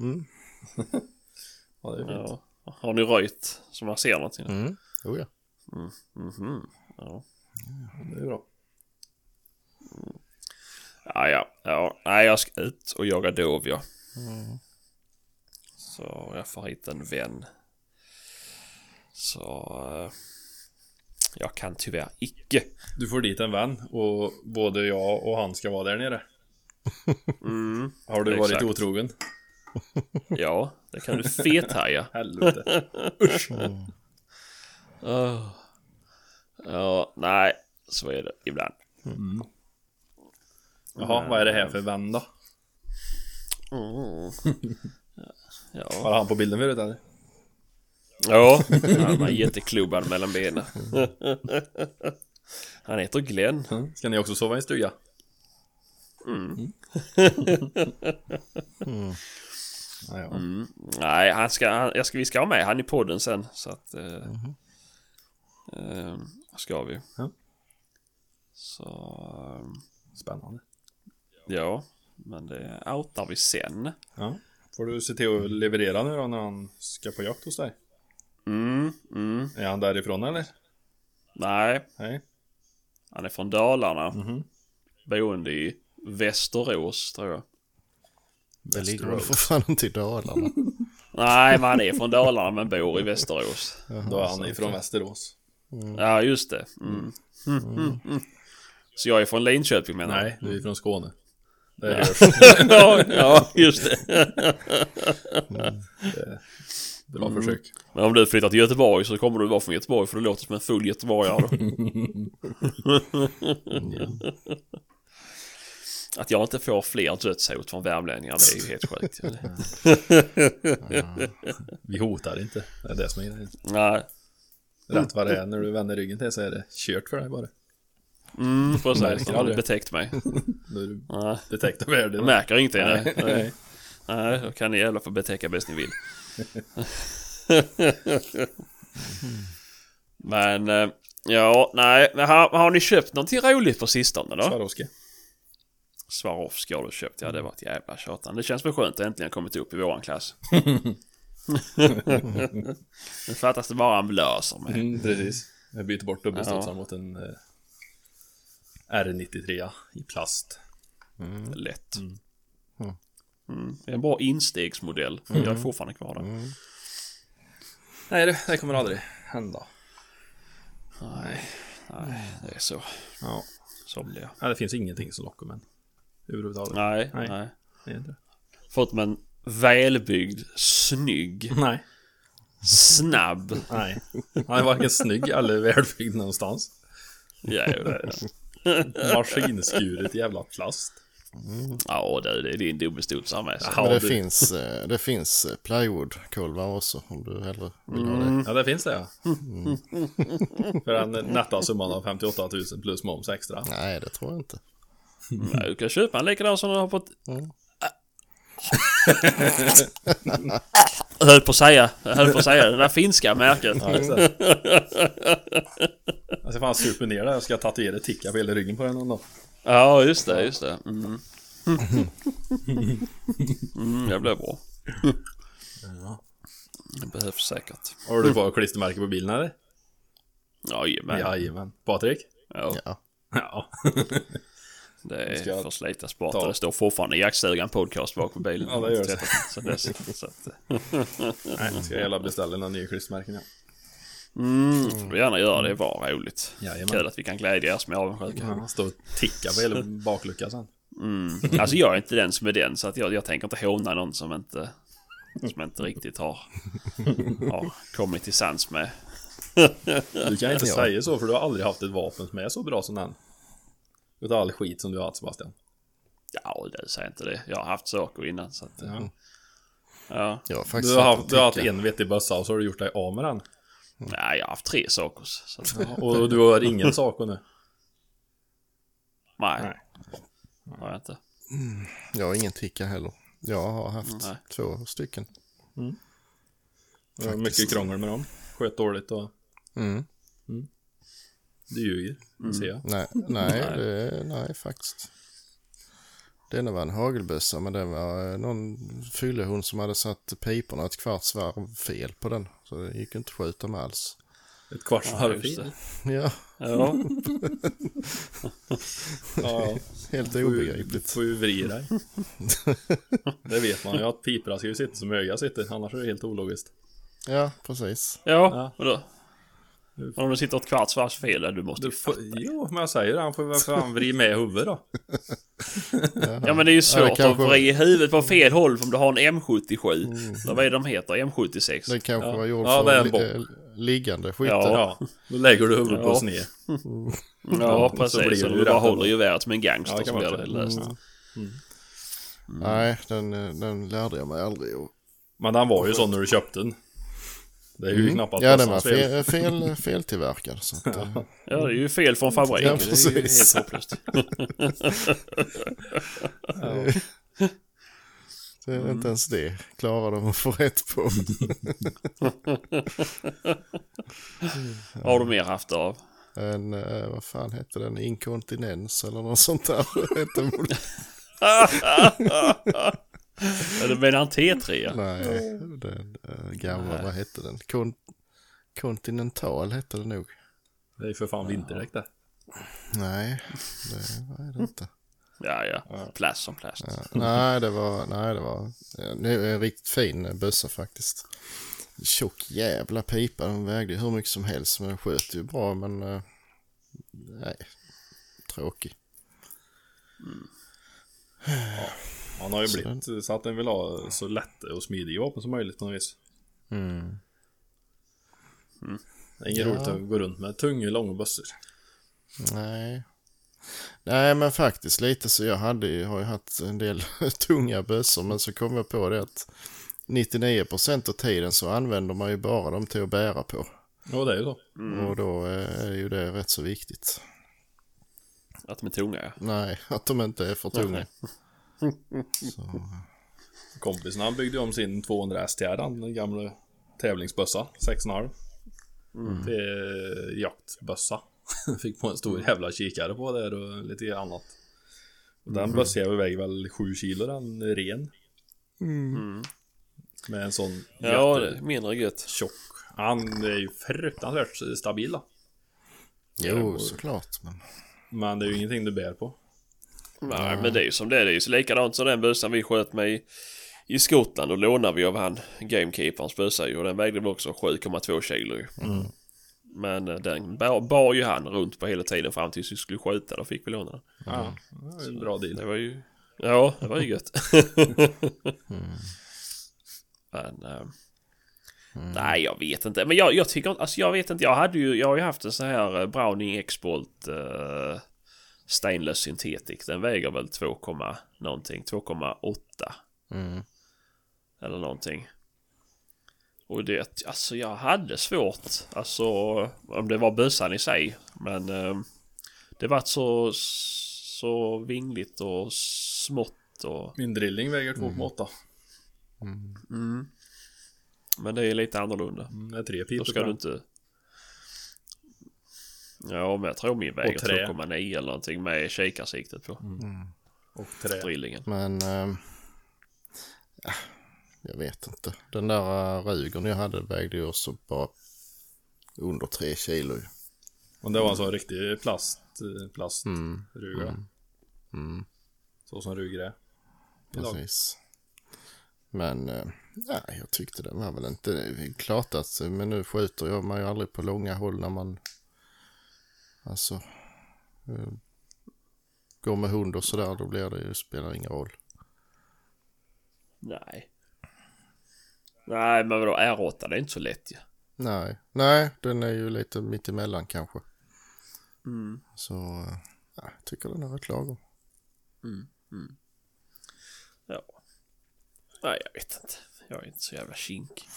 Speaker 3: Mm. [laughs]
Speaker 2: Ja, det är fint.
Speaker 1: Ja. Har ni röjt så man ser någonting?
Speaker 3: Mm. Oh, ja.
Speaker 1: Mhm. Ja.
Speaker 2: Det är bra.
Speaker 1: Ja, ja, ja. Nej, jag ska ut och jaga dov, ja. Så jag får hit en vän. Så... eh, jag kan tyvärr icke.
Speaker 2: Du får dit en vän och både jag och han ska vara där nere.
Speaker 1: Mm.
Speaker 2: Har du varit
Speaker 1: Exakt.
Speaker 2: otrogen?
Speaker 1: Ja, det kan du fethaja.
Speaker 2: Helvete.
Speaker 1: Oh. [laughs] Ja, nej. Så är det ibland.
Speaker 2: Jaha, vad är det här för vän då? [laughs]
Speaker 1: Ja,
Speaker 2: Var han på bilden förut eller?
Speaker 1: ja. han var jätteklubbad mellan benen. [laughs] Han heter Glenn.
Speaker 2: Mm. Ska ni också sova i en stuga?
Speaker 3: Mm.
Speaker 2: Ja, ja.
Speaker 1: Mm. Nej, han ska, han, jag ska, vi ska ha med han i podden sen. Så att... Eh, eh, ska vi. Så... eh,
Speaker 2: Spännande.
Speaker 1: Ja, men det outar vi sen.
Speaker 2: Ja. Får du se till att leverera nu då när han ska på jakt hos dig?
Speaker 1: Mm, mm.
Speaker 2: Är han därifrån eller?
Speaker 1: Nej,
Speaker 2: Nej.
Speaker 1: han är från Dalarna.
Speaker 2: Mhm.
Speaker 1: Boende i Västerås, tror jag.
Speaker 3: Det ligger väl för fan inte i Dalarna. [laughs]
Speaker 1: Nej, men han är från Dalarna men bor i Västerås.
Speaker 2: Då är han ifrån Västerås.
Speaker 1: Ja, just det. Mm. Mm, mm, mm. Så jag är från Linköping menar du?
Speaker 2: Nej, du är från Skåne. Det hörs. [laughs]
Speaker 1: ja, ja, just det.
Speaker 2: Bra försök.
Speaker 1: Men om du flyttar till Göteborg så kommer du vara från Göteborg för du låter som en full göteborgare då. [laughs] Att jag inte får fler dödshot från värmlänningar det är ju helt sjukt.
Speaker 2: Vi hotar inte. Det är det som är grejen.
Speaker 1: Nej,
Speaker 2: Rätt vad det är när du vänder ryggen till så är det kört för dig bara.
Speaker 1: Mm, precis.
Speaker 2: Märker
Speaker 1: Han har
Speaker 2: aldrig.
Speaker 1: betäckt mig. [laughs]
Speaker 2: Då är du detektor värdig.
Speaker 1: jag märker.
Speaker 2: Nej,
Speaker 1: Nej.
Speaker 2: nej.
Speaker 1: Nej, då kan ni jävla få betäcka bäst ni vill. [laughs] Men, eh, ja, nej. Men har, har ni köpt någonting roligt på sistone då?
Speaker 2: Swarovski.
Speaker 1: Swarovski har du köpt, ja det var ett jävla tjatande. Det känns väl skönt att äntligen kommit upp i våran klass. [laughs] Nu fattas det bara en blöser med.
Speaker 2: Mm, precis. Jag byter bort dubbelstudsaren
Speaker 1: Ja.
Speaker 2: mot en eh, R93 i plast.
Speaker 1: Lätt. Mm. Det är en bra instegsmodell. Jag är fortfarande kvar där.
Speaker 2: Nej det, det kommer aldrig hända.
Speaker 1: Nej, nej, det är så.
Speaker 2: Ja.
Speaker 1: Som det
Speaker 2: det finns ingenting som lockar men överhuvudtaget.
Speaker 1: Nej,
Speaker 2: Nej.
Speaker 1: nej.
Speaker 2: Det är inte.
Speaker 1: Förutom en välbyggd, snygg,
Speaker 2: Nej.
Speaker 1: snabb.
Speaker 2: Nej. Han är varken snygg eller välbyggd någonstans.
Speaker 1: Ja, det är det. [laughs]
Speaker 2: Maskinskuret jävla plast.
Speaker 1: Ja, det, det är din dubbelstudsare med sig.
Speaker 3: Men det finns, eh, det finns eh, plywoodkolvar också om du hellre vill ha
Speaker 1: Mm.
Speaker 3: det.
Speaker 2: Ja det finns det ja. [laughs] För den nätta summan av 58 000 plus moms extra.
Speaker 3: Nej, det tror jag inte.
Speaker 1: Nej, Du kan köpa en likadan som du har fått... Jag [laughs] höll på att säga, höll på att säga det där finska märket.
Speaker 2: Ja. Jag ska fan supa ner det. Jag ska tatuera ticka på hela ryggen på den någon dag.
Speaker 1: Ja, just det, just det. Mm. Mm, det blir bra. Det behövs säkert.
Speaker 2: Har du kvar klistermärke på bilen eller?
Speaker 1: Jajamän.
Speaker 2: Jajamän. Patrik?
Speaker 1: Ja,
Speaker 3: Ja.
Speaker 2: Ja. [laughs]
Speaker 1: det
Speaker 2: Ska
Speaker 1: är
Speaker 2: jag
Speaker 1: för
Speaker 2: ta-
Speaker 1: och Det står fortfarande jaktstugan podcast bak på bilen.
Speaker 2: Ja, det gör det.
Speaker 1: Så det så att,
Speaker 2: Nej, jag ska jävla beställa några nya klistermärken ja.
Speaker 1: mm, får du gärna göra det, var roligt.
Speaker 2: Jajamän.
Speaker 1: Kul att vi kan glädja er som är avundsjuka.
Speaker 2: Ja, Stå och ticka på hela bakluckan sen.
Speaker 1: Mm. Alltså jag är inte den som är den så att jag, jag tänker inte håna någon som inte som inte riktigt har, har kommit till sans med.
Speaker 2: Du kan inte [laughs] säga så för du har aldrig haft ett vapen som är så bra som den. Utav all skit som du har haft Sebastian.
Speaker 1: Ja, det säger inte det. Jag har haft saker innan så att...
Speaker 2: Ja.
Speaker 1: Ja.
Speaker 3: Jag har faktiskt
Speaker 2: Du har, haft, du har haft en vettig bössa och så har du gjort dig av med den.
Speaker 1: Nej, jag har haft tre saker. Så att,
Speaker 2: Och du har ingen sak nu.
Speaker 1: nej,
Speaker 2: Nej.
Speaker 1: har jag inte.
Speaker 3: Jag har ingen ticka heller. Jag har haft
Speaker 1: Nej.
Speaker 3: två stycken.
Speaker 2: Det var mycket krångel med dem. Sköt dåligt och
Speaker 3: Mm.
Speaker 2: Du ljuger. Det ser jag.
Speaker 3: Nej, nej, det, nej faktiskt. Denna var en hagelbössa men det var eh, någon fyllehund som hade satt piporna ett kvarts varv fel på den. Så det gick inte att skjuta med alls.
Speaker 2: Ett kvarts
Speaker 1: Ja,
Speaker 2: varv fel.
Speaker 3: Ja,
Speaker 1: Ja, [laughs]
Speaker 2: Ja,
Speaker 3: helt
Speaker 2: Du
Speaker 3: obegripligt.
Speaker 2: får ju vrida dig. [laughs] Det vet man ju att piporna ska ju sitta som öga sitter. Annars är det helt ologiskt.
Speaker 3: Ja, precis.
Speaker 1: ja,
Speaker 2: Ja.
Speaker 1: Vadå? Om du sitter ett kvarts varvs fel du måste
Speaker 2: Du
Speaker 1: ju
Speaker 2: får, jo, men jag säger det. Han får väl fan vrida med huvudet då. [laughs]
Speaker 1: Ja men det är ju svårt
Speaker 3: kanske-
Speaker 1: att vrida huvudet på fel håll om du har en M77. Eller vad är de heter? M76?
Speaker 3: Det kanske
Speaker 2: Ja.
Speaker 3: var gjort
Speaker 2: Ja,
Speaker 3: för li- liggande skytte.
Speaker 1: Ja.
Speaker 2: Ja, då lägger du huvudet på
Speaker 1: Ja.
Speaker 2: sned.
Speaker 1: Ja,
Speaker 2: Ja,
Speaker 1: precis. Så du
Speaker 2: ju
Speaker 1: bara håller
Speaker 2: ändå.
Speaker 1: geväret som en
Speaker 2: Ja,
Speaker 1: gangster så
Speaker 2: kan
Speaker 1: blir det löst.
Speaker 2: Mm.
Speaker 3: Nej, den, eh, den lärde jag mig aldrig.
Speaker 2: Men den var ju sån när du köpte den. Det är ju knappast
Speaker 3: Ja, den var
Speaker 2: fel.
Speaker 3: fel, fel, feltillverkad. Så att, eh,
Speaker 1: Ja, det är ju fel från fabrik.
Speaker 3: Ja,
Speaker 1: det är ju helt
Speaker 3: precis.
Speaker 1: hopplöst. [laughs]
Speaker 3: det är inte ens det klarar de att få rätt på. [laughs]
Speaker 1: Har du mer haft av?
Speaker 3: En, eh, vad fan hette den? Inkontinens eller något sånt där. [laughs]
Speaker 1: Eller menar en T3?
Speaker 3: Nej, den uh, gamla, vad hette den? Kon Continental hette den nog.
Speaker 2: Det är ju för fan vinterdäck det.
Speaker 3: Nej, det var det inte.
Speaker 1: Ja, ja. Plast som plast.
Speaker 3: nej, det var, nej, det var är en riktigt fin bössa faktiskt. Tjock jävla pipa, den vägde hur mycket som helst men den sköt ju bra men eh, nej, tråkig.
Speaker 2: Han har ju
Speaker 3: Så
Speaker 2: blivit så att den vill ha så lätta och smidiga vapen som möjligt på något vis.
Speaker 3: Mm.
Speaker 2: Det är inget
Speaker 3: Ja.
Speaker 2: roligt att gå runt med tunga, långa bössor.
Speaker 3: Nej. Nej men faktiskt lite så jag hade ju, har ju haft en del [laughs] tunga bössor men så kom jag på det att 99% av tiden så använder man ju bara dem till att bära på.
Speaker 2: Ja, det är ju så.
Speaker 3: Och då eh, är ju det rätt så viktigt.
Speaker 1: Att de är tunga, ja.
Speaker 3: Nej, [laughs] att de inte är för tunga. [laughs]
Speaker 2: Kompisen han byggde om sin 200 STR, den gamla tävlingsbössa, 6,5.
Speaker 3: Mm.
Speaker 2: Till jaktbössa. [laughs] Fick på en stor jävla kikare på där och lite annat. Och
Speaker 3: Mm.
Speaker 2: Den bössjäveln väger väl 7 kilo den är ren.
Speaker 1: Mm.
Speaker 2: Med en sån
Speaker 1: Ja, mindre gött.
Speaker 2: tjock. Han är ju fruktansvärt stabil då.
Speaker 3: Jo, såklart. Men...
Speaker 2: Men det är ju ingenting du bär på.
Speaker 1: Nej, men det är ju som det är. Det är ju så likadant som den bössan vi sköt med i, i Skottland. Då lånade vi av han Gamekeeperns bössa ju. Och den vägde väl också 7,2 kilo ju. Men eh, den bar, bar ju han runt på hela tiden fram tills vi skulle skjuta. Då fick vi låna den.
Speaker 2: Ja, det var ju en bra deal.
Speaker 1: Det var ju... Ja, det var ju gött. [laughs] Men... eh, Nej, jag vet inte. Men jag, jag tycker. Alltså jag vet inte. Jag hade ju... Jag har ju haft en sån här eh, Browning X-Bolt eh, Stainless Synthetic. Den väger väl 2, någonting. 2,8
Speaker 3: Mm.
Speaker 1: eller någonting. Och det, alltså jag hade svårt, alltså om det var bössan i sig. Men eh, det var så, så vingligt och smått och...
Speaker 2: Min drilling väger 2,8.
Speaker 1: Mm. Men det är lite annorlunda.
Speaker 2: Mm, det är tre
Speaker 1: Då
Speaker 2: pipor
Speaker 1: ska
Speaker 2: på
Speaker 1: du inte... Ja, men jag tror min väger
Speaker 2: trä.
Speaker 1: 2,9 eller någonting med kikarsiktet på
Speaker 2: Och trä.
Speaker 1: drillingen.
Speaker 3: Men... ja, jag vet inte. Den där uh, Rugern jag hade vägde ju också bara under tre kilo. ju.
Speaker 2: Och det var en sån riktig plast, eh, plastruga.
Speaker 3: Mm. Mm.
Speaker 2: Så som rugor är. Idag.
Speaker 3: Precis. Men eh, ja, jag tyckte det var väl inte klart att men nu skjuter jag man ju aldrig på långa håll när man alltså eh, går med hund och sådär då blir det ju spelar ingen roll.
Speaker 1: Nej. Nej, men vadå R8 det är inte så lätt ju.
Speaker 3: Nej, nej den är ju lite mittemellan kanske.
Speaker 1: Mm.
Speaker 3: Så eh, ja, jag tycker den är rätt lagom.
Speaker 1: Ja. Nej, jag vet inte. Jag är inte så jävla kink.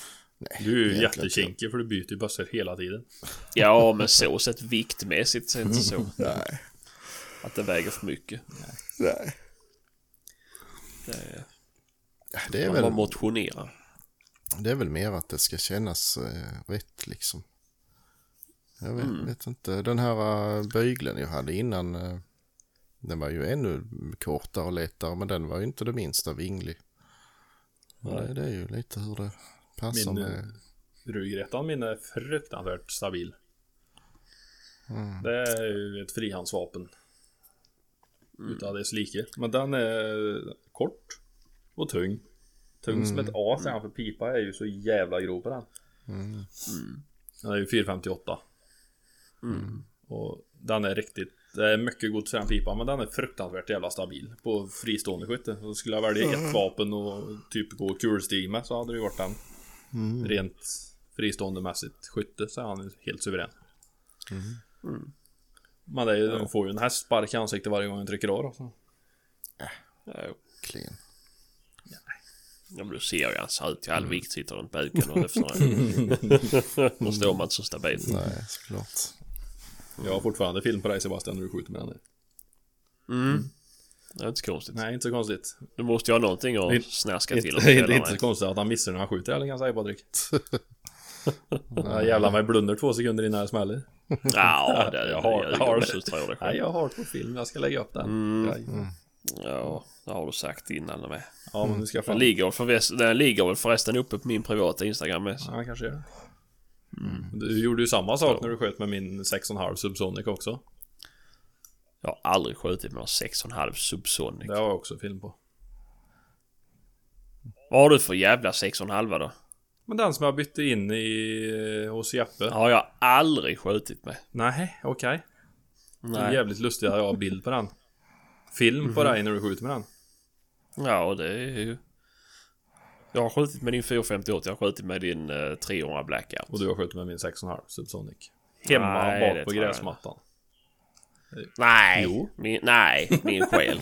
Speaker 3: Nej,
Speaker 2: Du är ju jättekinkig för du byter ju bössor hela tiden.
Speaker 1: Ja, men så sett viktmässigt så är det inte så. [laughs]
Speaker 3: Nej.
Speaker 1: Att det väger för mycket.
Speaker 3: Nej.
Speaker 1: Det är,
Speaker 3: Det är,
Speaker 1: man
Speaker 3: väl,
Speaker 1: motionerar.
Speaker 3: det är väl mer att det ska kännas eh, rätt liksom. Jag vet,
Speaker 1: Mm.
Speaker 3: vet inte. Den här uh, böjlen jag hade innan. eh, den var ju ännu kortare och lättare. Men den var ju inte det minsta vinglig.
Speaker 1: Nej.
Speaker 3: det, det är ju lite hur det passar
Speaker 2: Min,
Speaker 3: med.
Speaker 2: Rugrättan min är fruktansvärt stabil.
Speaker 3: Mm.
Speaker 2: Det är ju ett frihandsvapen. Utav dess like. Men den är kort och tung. Tung som ett A säger han för pipa är ju så jävla grov på den.
Speaker 3: Mm.
Speaker 2: Den är ju 458. Och den är riktigt, det är mycket gods i den pipan men den är fruktansvärt jävla stabil på fristående skytte. Så skulle jag välja ett vapen och typ gå kulstig med så hade det ju varit den. Rent fristående mässigt skytte så är han helt suverän. Men det är, ju- de får ju en hästspark i ansiktet varje gång den trycker av då. Så.
Speaker 1: Ja, jo.
Speaker 3: Klen.
Speaker 1: Ja, men du ser ju han ser ut all vikt sitter runt buken och höfterna. Då står man inte så stabilt.
Speaker 3: Nej, såklart.
Speaker 2: Jag har fortfarande film på dig Sebastian när du skjuter med den.
Speaker 1: Mm. Det är inte så konstigt.
Speaker 2: Nej, inte så konstigt.
Speaker 1: Du måste ju ha någonting att
Speaker 2: Det-
Speaker 1: snärska
Speaker 2: Det
Speaker 1: till. [laughs]
Speaker 2: är
Speaker 1: om
Speaker 2: inte, så konstigt att han missar när han skjuter eller kan jag säga Patrik. [laughs] Jag jävlar mig blunder två sekunder innan jag smäller.
Speaker 1: Ja, det,
Speaker 2: Jag har-
Speaker 1: jag
Speaker 2: jag har det.
Speaker 1: så tror jag det
Speaker 2: Nej, jag har det på film. Jag ska lägga upp den.
Speaker 1: Mm.
Speaker 2: Ja,
Speaker 1: Ja, det har du sagt innan med.
Speaker 2: Ja, men nu ska jag
Speaker 1: Den
Speaker 2: fan...
Speaker 1: ligger, förresten, den ligger väl förresten uppe på min privata Instagram med.
Speaker 2: Ja, kanske gör det. Du gjorde ju samma sak när du sköt med min 6,5 Subsonic också.
Speaker 1: Jag har aldrig skjutit med någon 6,5 Subsonic.
Speaker 2: Det har jag också film på.
Speaker 1: Vad har du för jävla 6,5 då?
Speaker 2: Men den som jag bytte in i eh, hos Jeppe.
Speaker 1: har jag aldrig skjutit med.
Speaker 2: Nej, okej. Det är jävligt lustigt att jag har bild på den. Film på dig när du skjuter med den.
Speaker 1: Ja, det är ju... Jag har skjutit med din 458, jag har skjutit med din uh, 300 Blackout.
Speaker 2: Och du har skjutit med min 6,5 Subsonic. Hemma
Speaker 1: Nej,
Speaker 2: bak på
Speaker 1: tror jag
Speaker 2: gräsmattan.
Speaker 1: Nej,
Speaker 2: Jo.
Speaker 1: min, nej, min själ.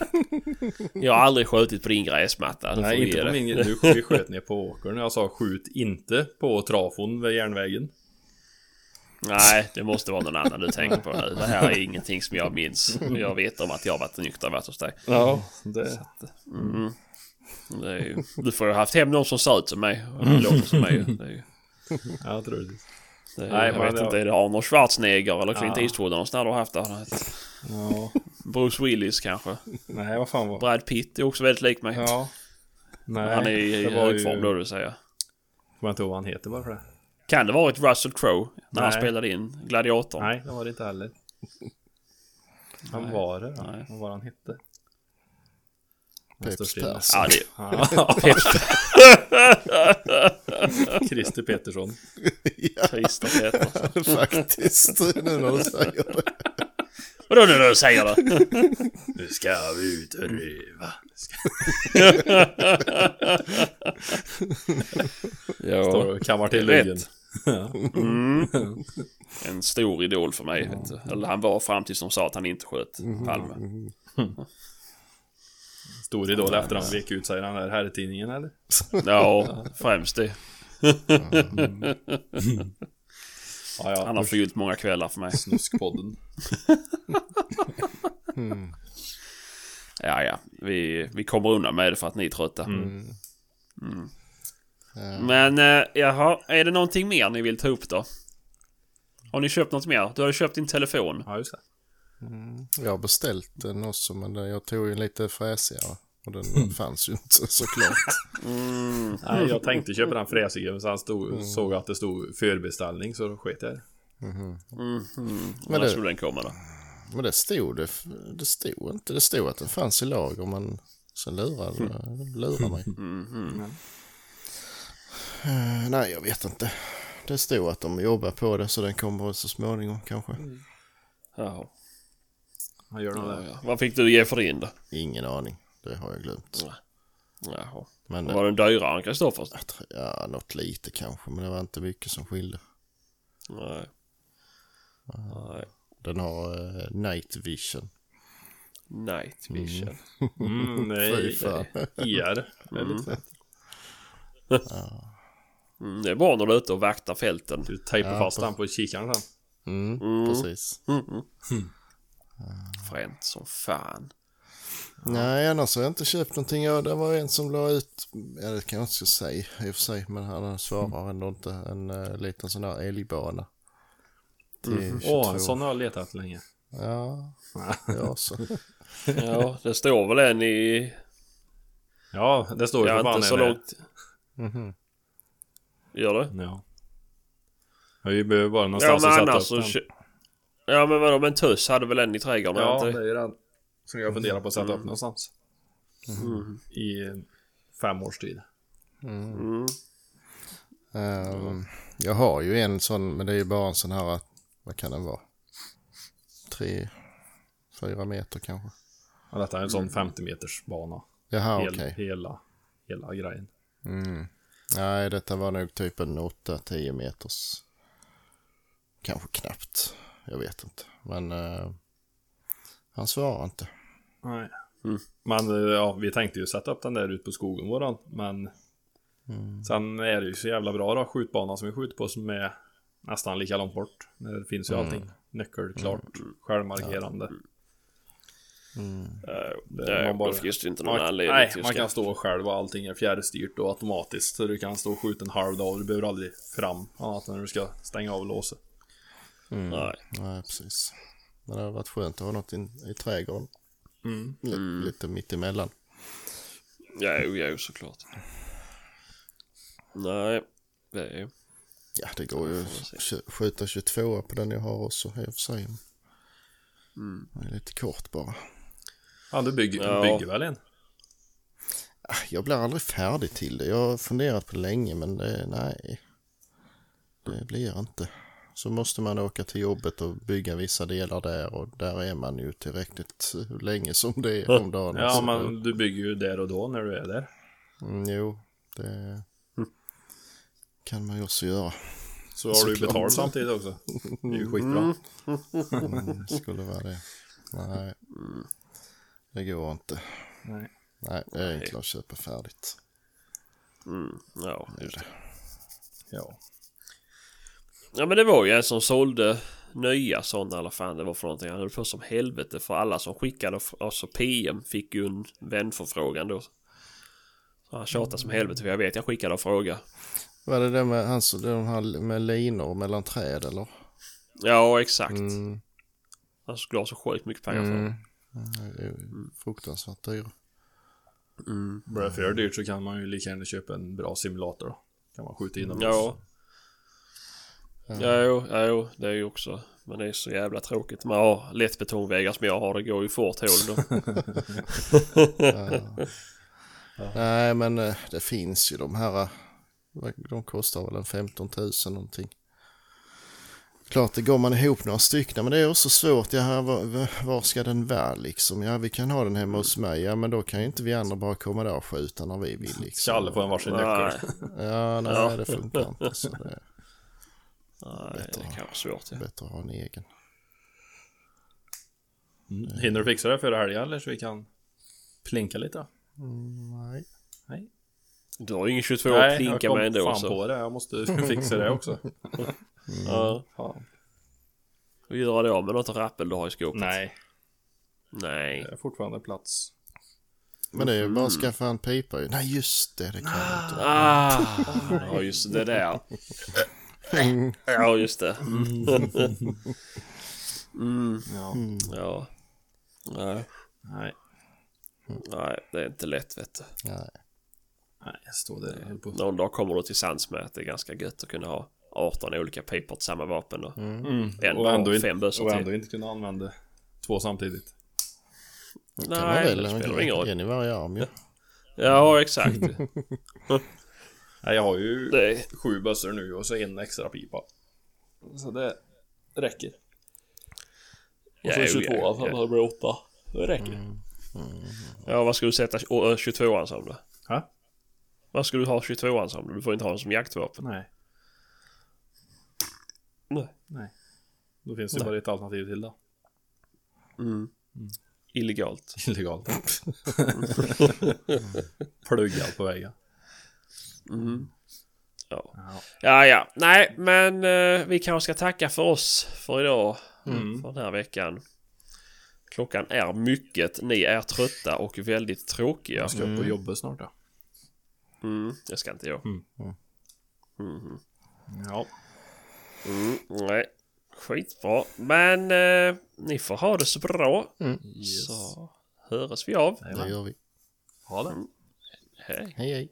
Speaker 1: Jag har aldrig skjutit på din gräsmatta.
Speaker 2: Nej, inte på
Speaker 1: det.
Speaker 2: min... Du, vi sköt ner på åkern. Jag sa skjut inte på trafon vid järnvägen.
Speaker 1: Nej, det måste vara någon annan du tänker på nu. Det här är ingenting som jag minns. Jag vet om att jag varit nykter och varit hos dig.
Speaker 2: Ja, det...
Speaker 1: Det är ju, du får ju ha haft hem någon som ser ut som mig. Och låter som mig. Det är ju,
Speaker 2: Ja, tror det.
Speaker 1: det är,
Speaker 2: Nej,
Speaker 1: jag vet
Speaker 2: jag-
Speaker 1: inte, är det Arnold Schwarzenegger eller Clint
Speaker 2: Ja.
Speaker 1: Eastwood någonstans du har haft där?
Speaker 2: Ja.
Speaker 1: Bruce Willis kanske?
Speaker 2: Nej, vad fan var...
Speaker 1: Brad Pitt är också väldigt lik mig.
Speaker 2: Ja. Nej,
Speaker 1: Han är i
Speaker 2: det var
Speaker 1: hög
Speaker 2: ju...
Speaker 1: då, du säger.
Speaker 2: Kommer inte ihåg vad han heter bara för det.
Speaker 1: Kan det varit Russell Crowe när han
Speaker 2: Nej.
Speaker 1: spelade in Gladiatorn?
Speaker 2: Nej, det var det inte heller. Han var det då? Vad var han hette?
Speaker 3: Peps Persson.
Speaker 1: Ja, det,
Speaker 2: Ja, [laughs] [laughs] Christer Petersson.
Speaker 3: ja,
Speaker 1: Christer Petersson. [laughs]
Speaker 3: faktiskt. Nu när du säger det.
Speaker 1: Vadå nu när du säger det?
Speaker 2: Nu ska vi ut och röva. Står
Speaker 1: Ja,
Speaker 2: och kammar till ryggen.
Speaker 1: en stor idol för mig. Vet du. Eller han var fram tills de sa att han inte sköt Palme.
Speaker 2: Stor idol efter han vek ut sig i den här herrtidningen eller?
Speaker 1: Ja, [laughs] främst det.
Speaker 2: Ja, ja.
Speaker 1: Han har förgyllt många kvällar för mig.
Speaker 2: Snuskpodden.
Speaker 1: Ja, ja. Vi, vi kommer undan med det för att ni är trötta.
Speaker 2: Mm.
Speaker 3: Ja.
Speaker 1: Men eh, jaha, är det någonting mer ni vill ta upp då? Har ni köpt något mer? Du har ju köpt din telefon.
Speaker 2: Ja, just det.
Speaker 3: Jag har beställt den också men jag tog ju en lite fräsigare. Och den fanns ju inte [laughs] såklart. [laughs]
Speaker 2: Nej, jag tänkte köpa den fräsiga men sen stod, såg att det stod förbeställning så då sket jag i det.
Speaker 1: Men
Speaker 3: det-
Speaker 1: skulle den komma då?
Speaker 3: Men det stod det, det stod inte. Det stod att den fanns i lager men sen lurade, lurade mig. [laughs] Eh, nej, jag vet inte. Det stod att de jobbar på det så den kommer så småningom kanske.
Speaker 2: Han gör
Speaker 1: Ja, ja. Vad fick du ge för din då?
Speaker 3: Ingen aning. Det har jag glömt.
Speaker 1: Jaha.
Speaker 3: Men
Speaker 1: Var den dyrare än Kristoffers?
Speaker 3: ja, något lite kanske men det var inte mycket som skilde.
Speaker 1: Nej. Nej.
Speaker 3: Den har eh, night vision.
Speaker 1: Night vision. [laughs]
Speaker 2: Mm, det
Speaker 3: Fy fan.
Speaker 2: är IR. Det är lite fett.
Speaker 1: Mm, det är bra när du är ute och vaktar fälten.
Speaker 2: Du tejpar
Speaker 3: Ja,
Speaker 2: fast
Speaker 3: på-
Speaker 2: den på kikaren sen.
Speaker 3: Mm, Precis.
Speaker 1: Fränt som fan.
Speaker 3: Nej, annars har jag inte köpt någonting. Ja, det var en som la ut, ja det kan jag inte ska säga i och för sig, men han svarar ändå inte. En uh, liten sån här älgbana. 22.
Speaker 2: Åh, en sån har jag letat länge.
Speaker 3: Ja, [laughs] ja så.
Speaker 1: Ja, det står väl en i...
Speaker 2: Ja, det står ju
Speaker 1: Ja, inte så långt.
Speaker 3: Mhm.
Speaker 1: Gör det?
Speaker 2: Ja. Jag behöver bara
Speaker 1: Ja,
Speaker 2: någonstans
Speaker 1: men
Speaker 2: att sätta
Speaker 1: så...
Speaker 2: upp den.
Speaker 1: Ja, men vadå, men Tuss hade väl en i trädgården?
Speaker 2: Ja,
Speaker 1: inte?
Speaker 2: det är den. Som jag funderar på att sätta upp någonstans.
Speaker 1: Mm.
Speaker 2: I fem års tid.
Speaker 1: Mm.
Speaker 3: Ehm, jag har ju en sån, men det är ju bara en sån här, vad kan den vara? Tre, fyra meter kanske.
Speaker 2: Ja, detta är en sån 50 meters bana.
Speaker 3: Jaha,
Speaker 2: Hel,
Speaker 3: okej.
Speaker 2: Hela, hela grejen.
Speaker 3: Mm. Nej, detta var nog typ en 8-10 meters. Kanske knappt. Jag vet inte. Men eh, han svarar inte.
Speaker 2: Nej.
Speaker 1: Mm.
Speaker 2: Men eh, ja, vi tänkte ju sätta upp den där ute på skogen våran. Men sen är det ju så jävla bra då, skjutbanan som vi skjuter på som är nästan lika långt bort. Det finns ju allting. Nyckelklart, självmarkerande.
Speaker 1: Uh,
Speaker 2: Det-
Speaker 1: det
Speaker 2: man bara-
Speaker 1: finns det inte någon
Speaker 2: Man,
Speaker 1: anledning
Speaker 2: nej, man kan stå själv och allting är fjärrstyrt och automatiskt. Så du kan stå och skjuta en halv dag och du behöver aldrig fram annat än när du ska stänga av låset.
Speaker 1: Nej.
Speaker 3: Nej, precis. Men det hade varit skönt att ha något in, i trädgården.
Speaker 2: Mm.
Speaker 3: Lite, lite mitt emellan.
Speaker 1: Ja, jo, jo, såklart. Nej, det är ju...
Speaker 3: Ja, det går ju att skjuta 22 på den jag har också i och för sig. Det är lite kort bara.
Speaker 2: Ja, du bygger,
Speaker 1: Ja.
Speaker 2: bygger väl en?
Speaker 3: Ah, Jag blir aldrig färdig till det. Jag har funderat på det länge men det, nej. Det blir inte. Så måste man åka till jobbet och bygga vissa delar där och där är man ju tillräckligt länge som det är om dagen.
Speaker 2: Ja, men du bygger ju där och då när du är där.
Speaker 3: Mm, jo, det kan man ju också göra.
Speaker 2: Så har du
Speaker 3: Såklart.
Speaker 2: betalt samtidigt också. Det är ju skitbra.
Speaker 3: Mm, det skulle vara det. Nej, det går inte.
Speaker 2: Nej.
Speaker 3: Nej, det är enklare att köpa färdigt.
Speaker 1: Mm, ja, just det.
Speaker 2: Ja.
Speaker 1: Ja men det var ju en som sålde nya sådana eller fan det var för någonting. Han höll på som helvete för alla som skickade, alltså PM fick ju en vänförfrågan då. Så han tjatade som helvete för jag vet jag skickade och frågade.
Speaker 3: Var det det med, hans, de här med linor mellan träd eller?
Speaker 1: Ja exakt.
Speaker 3: Mm,
Speaker 1: Han skulle ha så sjukt mycket pengar för det.
Speaker 3: mm. det är ju fruktansvärt dyra.
Speaker 2: Blir det för dyrt så kan man ju lika gärna köpa en bra simulator då. Kan man skjuta in dem.
Speaker 1: Ja. Ja, jo, ja, jo, det är ju också. Men det är så jävla tråkigt. Man har lättbetongväggar som jag har. Det går ju fort hål då. [laughs]
Speaker 3: Nej, men eh, det finns ju de här. eh, vad- De kostar väl en 15 000 någonting. Klart, det går man ihop några stycken, men det är också svårt. Ja, här, var, var ska den vara liksom? Ja, vi kan ha den hemma hos mig. Ja, men då kan ju inte vi andra bara komma där och skjuta när vi vill liksom.
Speaker 2: Kalle får en varsin nyckel.
Speaker 3: Ja, nej,
Speaker 1: Ja.
Speaker 3: det funkar inte. Så det
Speaker 1: nej, det kan vara svårt. Ja.
Speaker 3: bättre att ha en egen.
Speaker 2: Mm. Hinner du fixa det före helgen eller så vi kan plinka lite? då?
Speaker 3: Nej.
Speaker 2: Nej.
Speaker 1: Du har ju ingen 22 att plinka
Speaker 2: jag kom
Speaker 1: med ändå.
Speaker 2: fan
Speaker 1: Så.
Speaker 2: på det. Jag måste fixa det också. [laughs]
Speaker 1: Ja.
Speaker 2: Fan.
Speaker 1: Och göra det av med något rappel du har i skåpet.
Speaker 2: Nej,
Speaker 1: Nej.
Speaker 2: det är fortfarande plats.
Speaker 3: Men det är ju bara att skaffa en pipa ju. Nej, just det, det kan jag inte.
Speaker 1: Ah, [laughs] ja just det där. [laughs] Ja just det. Mm,
Speaker 2: Ja.
Speaker 1: ja. Nej,
Speaker 2: Nej.
Speaker 1: nej, det är inte lätt vet du.
Speaker 3: Nej.
Speaker 2: Nej, jag står där och på.
Speaker 1: Någon dag kommer du till sans med att det är ganska gött att kunna ha 18 olika pipor till samma vapen och
Speaker 2: Mm.
Speaker 1: ändå,
Speaker 2: Och ändå,
Speaker 1: fem bössor
Speaker 2: och
Speaker 1: till.
Speaker 2: ändå inte kunna använda två samtidigt.
Speaker 3: Det kan man
Speaker 1: Nej,
Speaker 3: väl.
Speaker 1: det spelar ingen roll.
Speaker 3: En i varje arm ju.
Speaker 1: Ja, exakt. [laughs] [laughs]
Speaker 2: Nej, jag har ju
Speaker 1: Det
Speaker 2: sju bössor nu och så en extra pipa. Så det räcker. Och så
Speaker 1: jo,
Speaker 2: 22
Speaker 1: ja,
Speaker 2: så
Speaker 1: ja.
Speaker 2: det blir 8. Det räcker.
Speaker 1: Ja, vad ska du sätta 22an som då?
Speaker 2: Ha?
Speaker 1: Vad ska du ha 22an som? Du får inte ha den som jaktvapen.
Speaker 2: Nej.
Speaker 1: Nej.
Speaker 2: Nej. Då finns det bara ett alternativ till då.
Speaker 1: Illegalt. [laughs]
Speaker 2: Illegalt. [laughs] [laughs] Plugga på vägen.
Speaker 1: Ja.
Speaker 2: Ja.
Speaker 1: ja, ja. Nej, men eh, vi kanske ska tacka för oss för idag.
Speaker 2: Mm.
Speaker 1: För den här veckan. Klockan är mycket. Ni är trötta och väldigt tråkiga.
Speaker 2: Jag ska upp på jobbet snart då.
Speaker 1: Mm, det ska inte jag.
Speaker 2: Ja.
Speaker 1: Mm, nej. Skitbra. Men eh, ni får ha det så bra.
Speaker 2: Yes.
Speaker 1: Så höres vi av.
Speaker 3: Det gör vi.
Speaker 2: Ha det.
Speaker 1: Hej.
Speaker 3: Hej hej.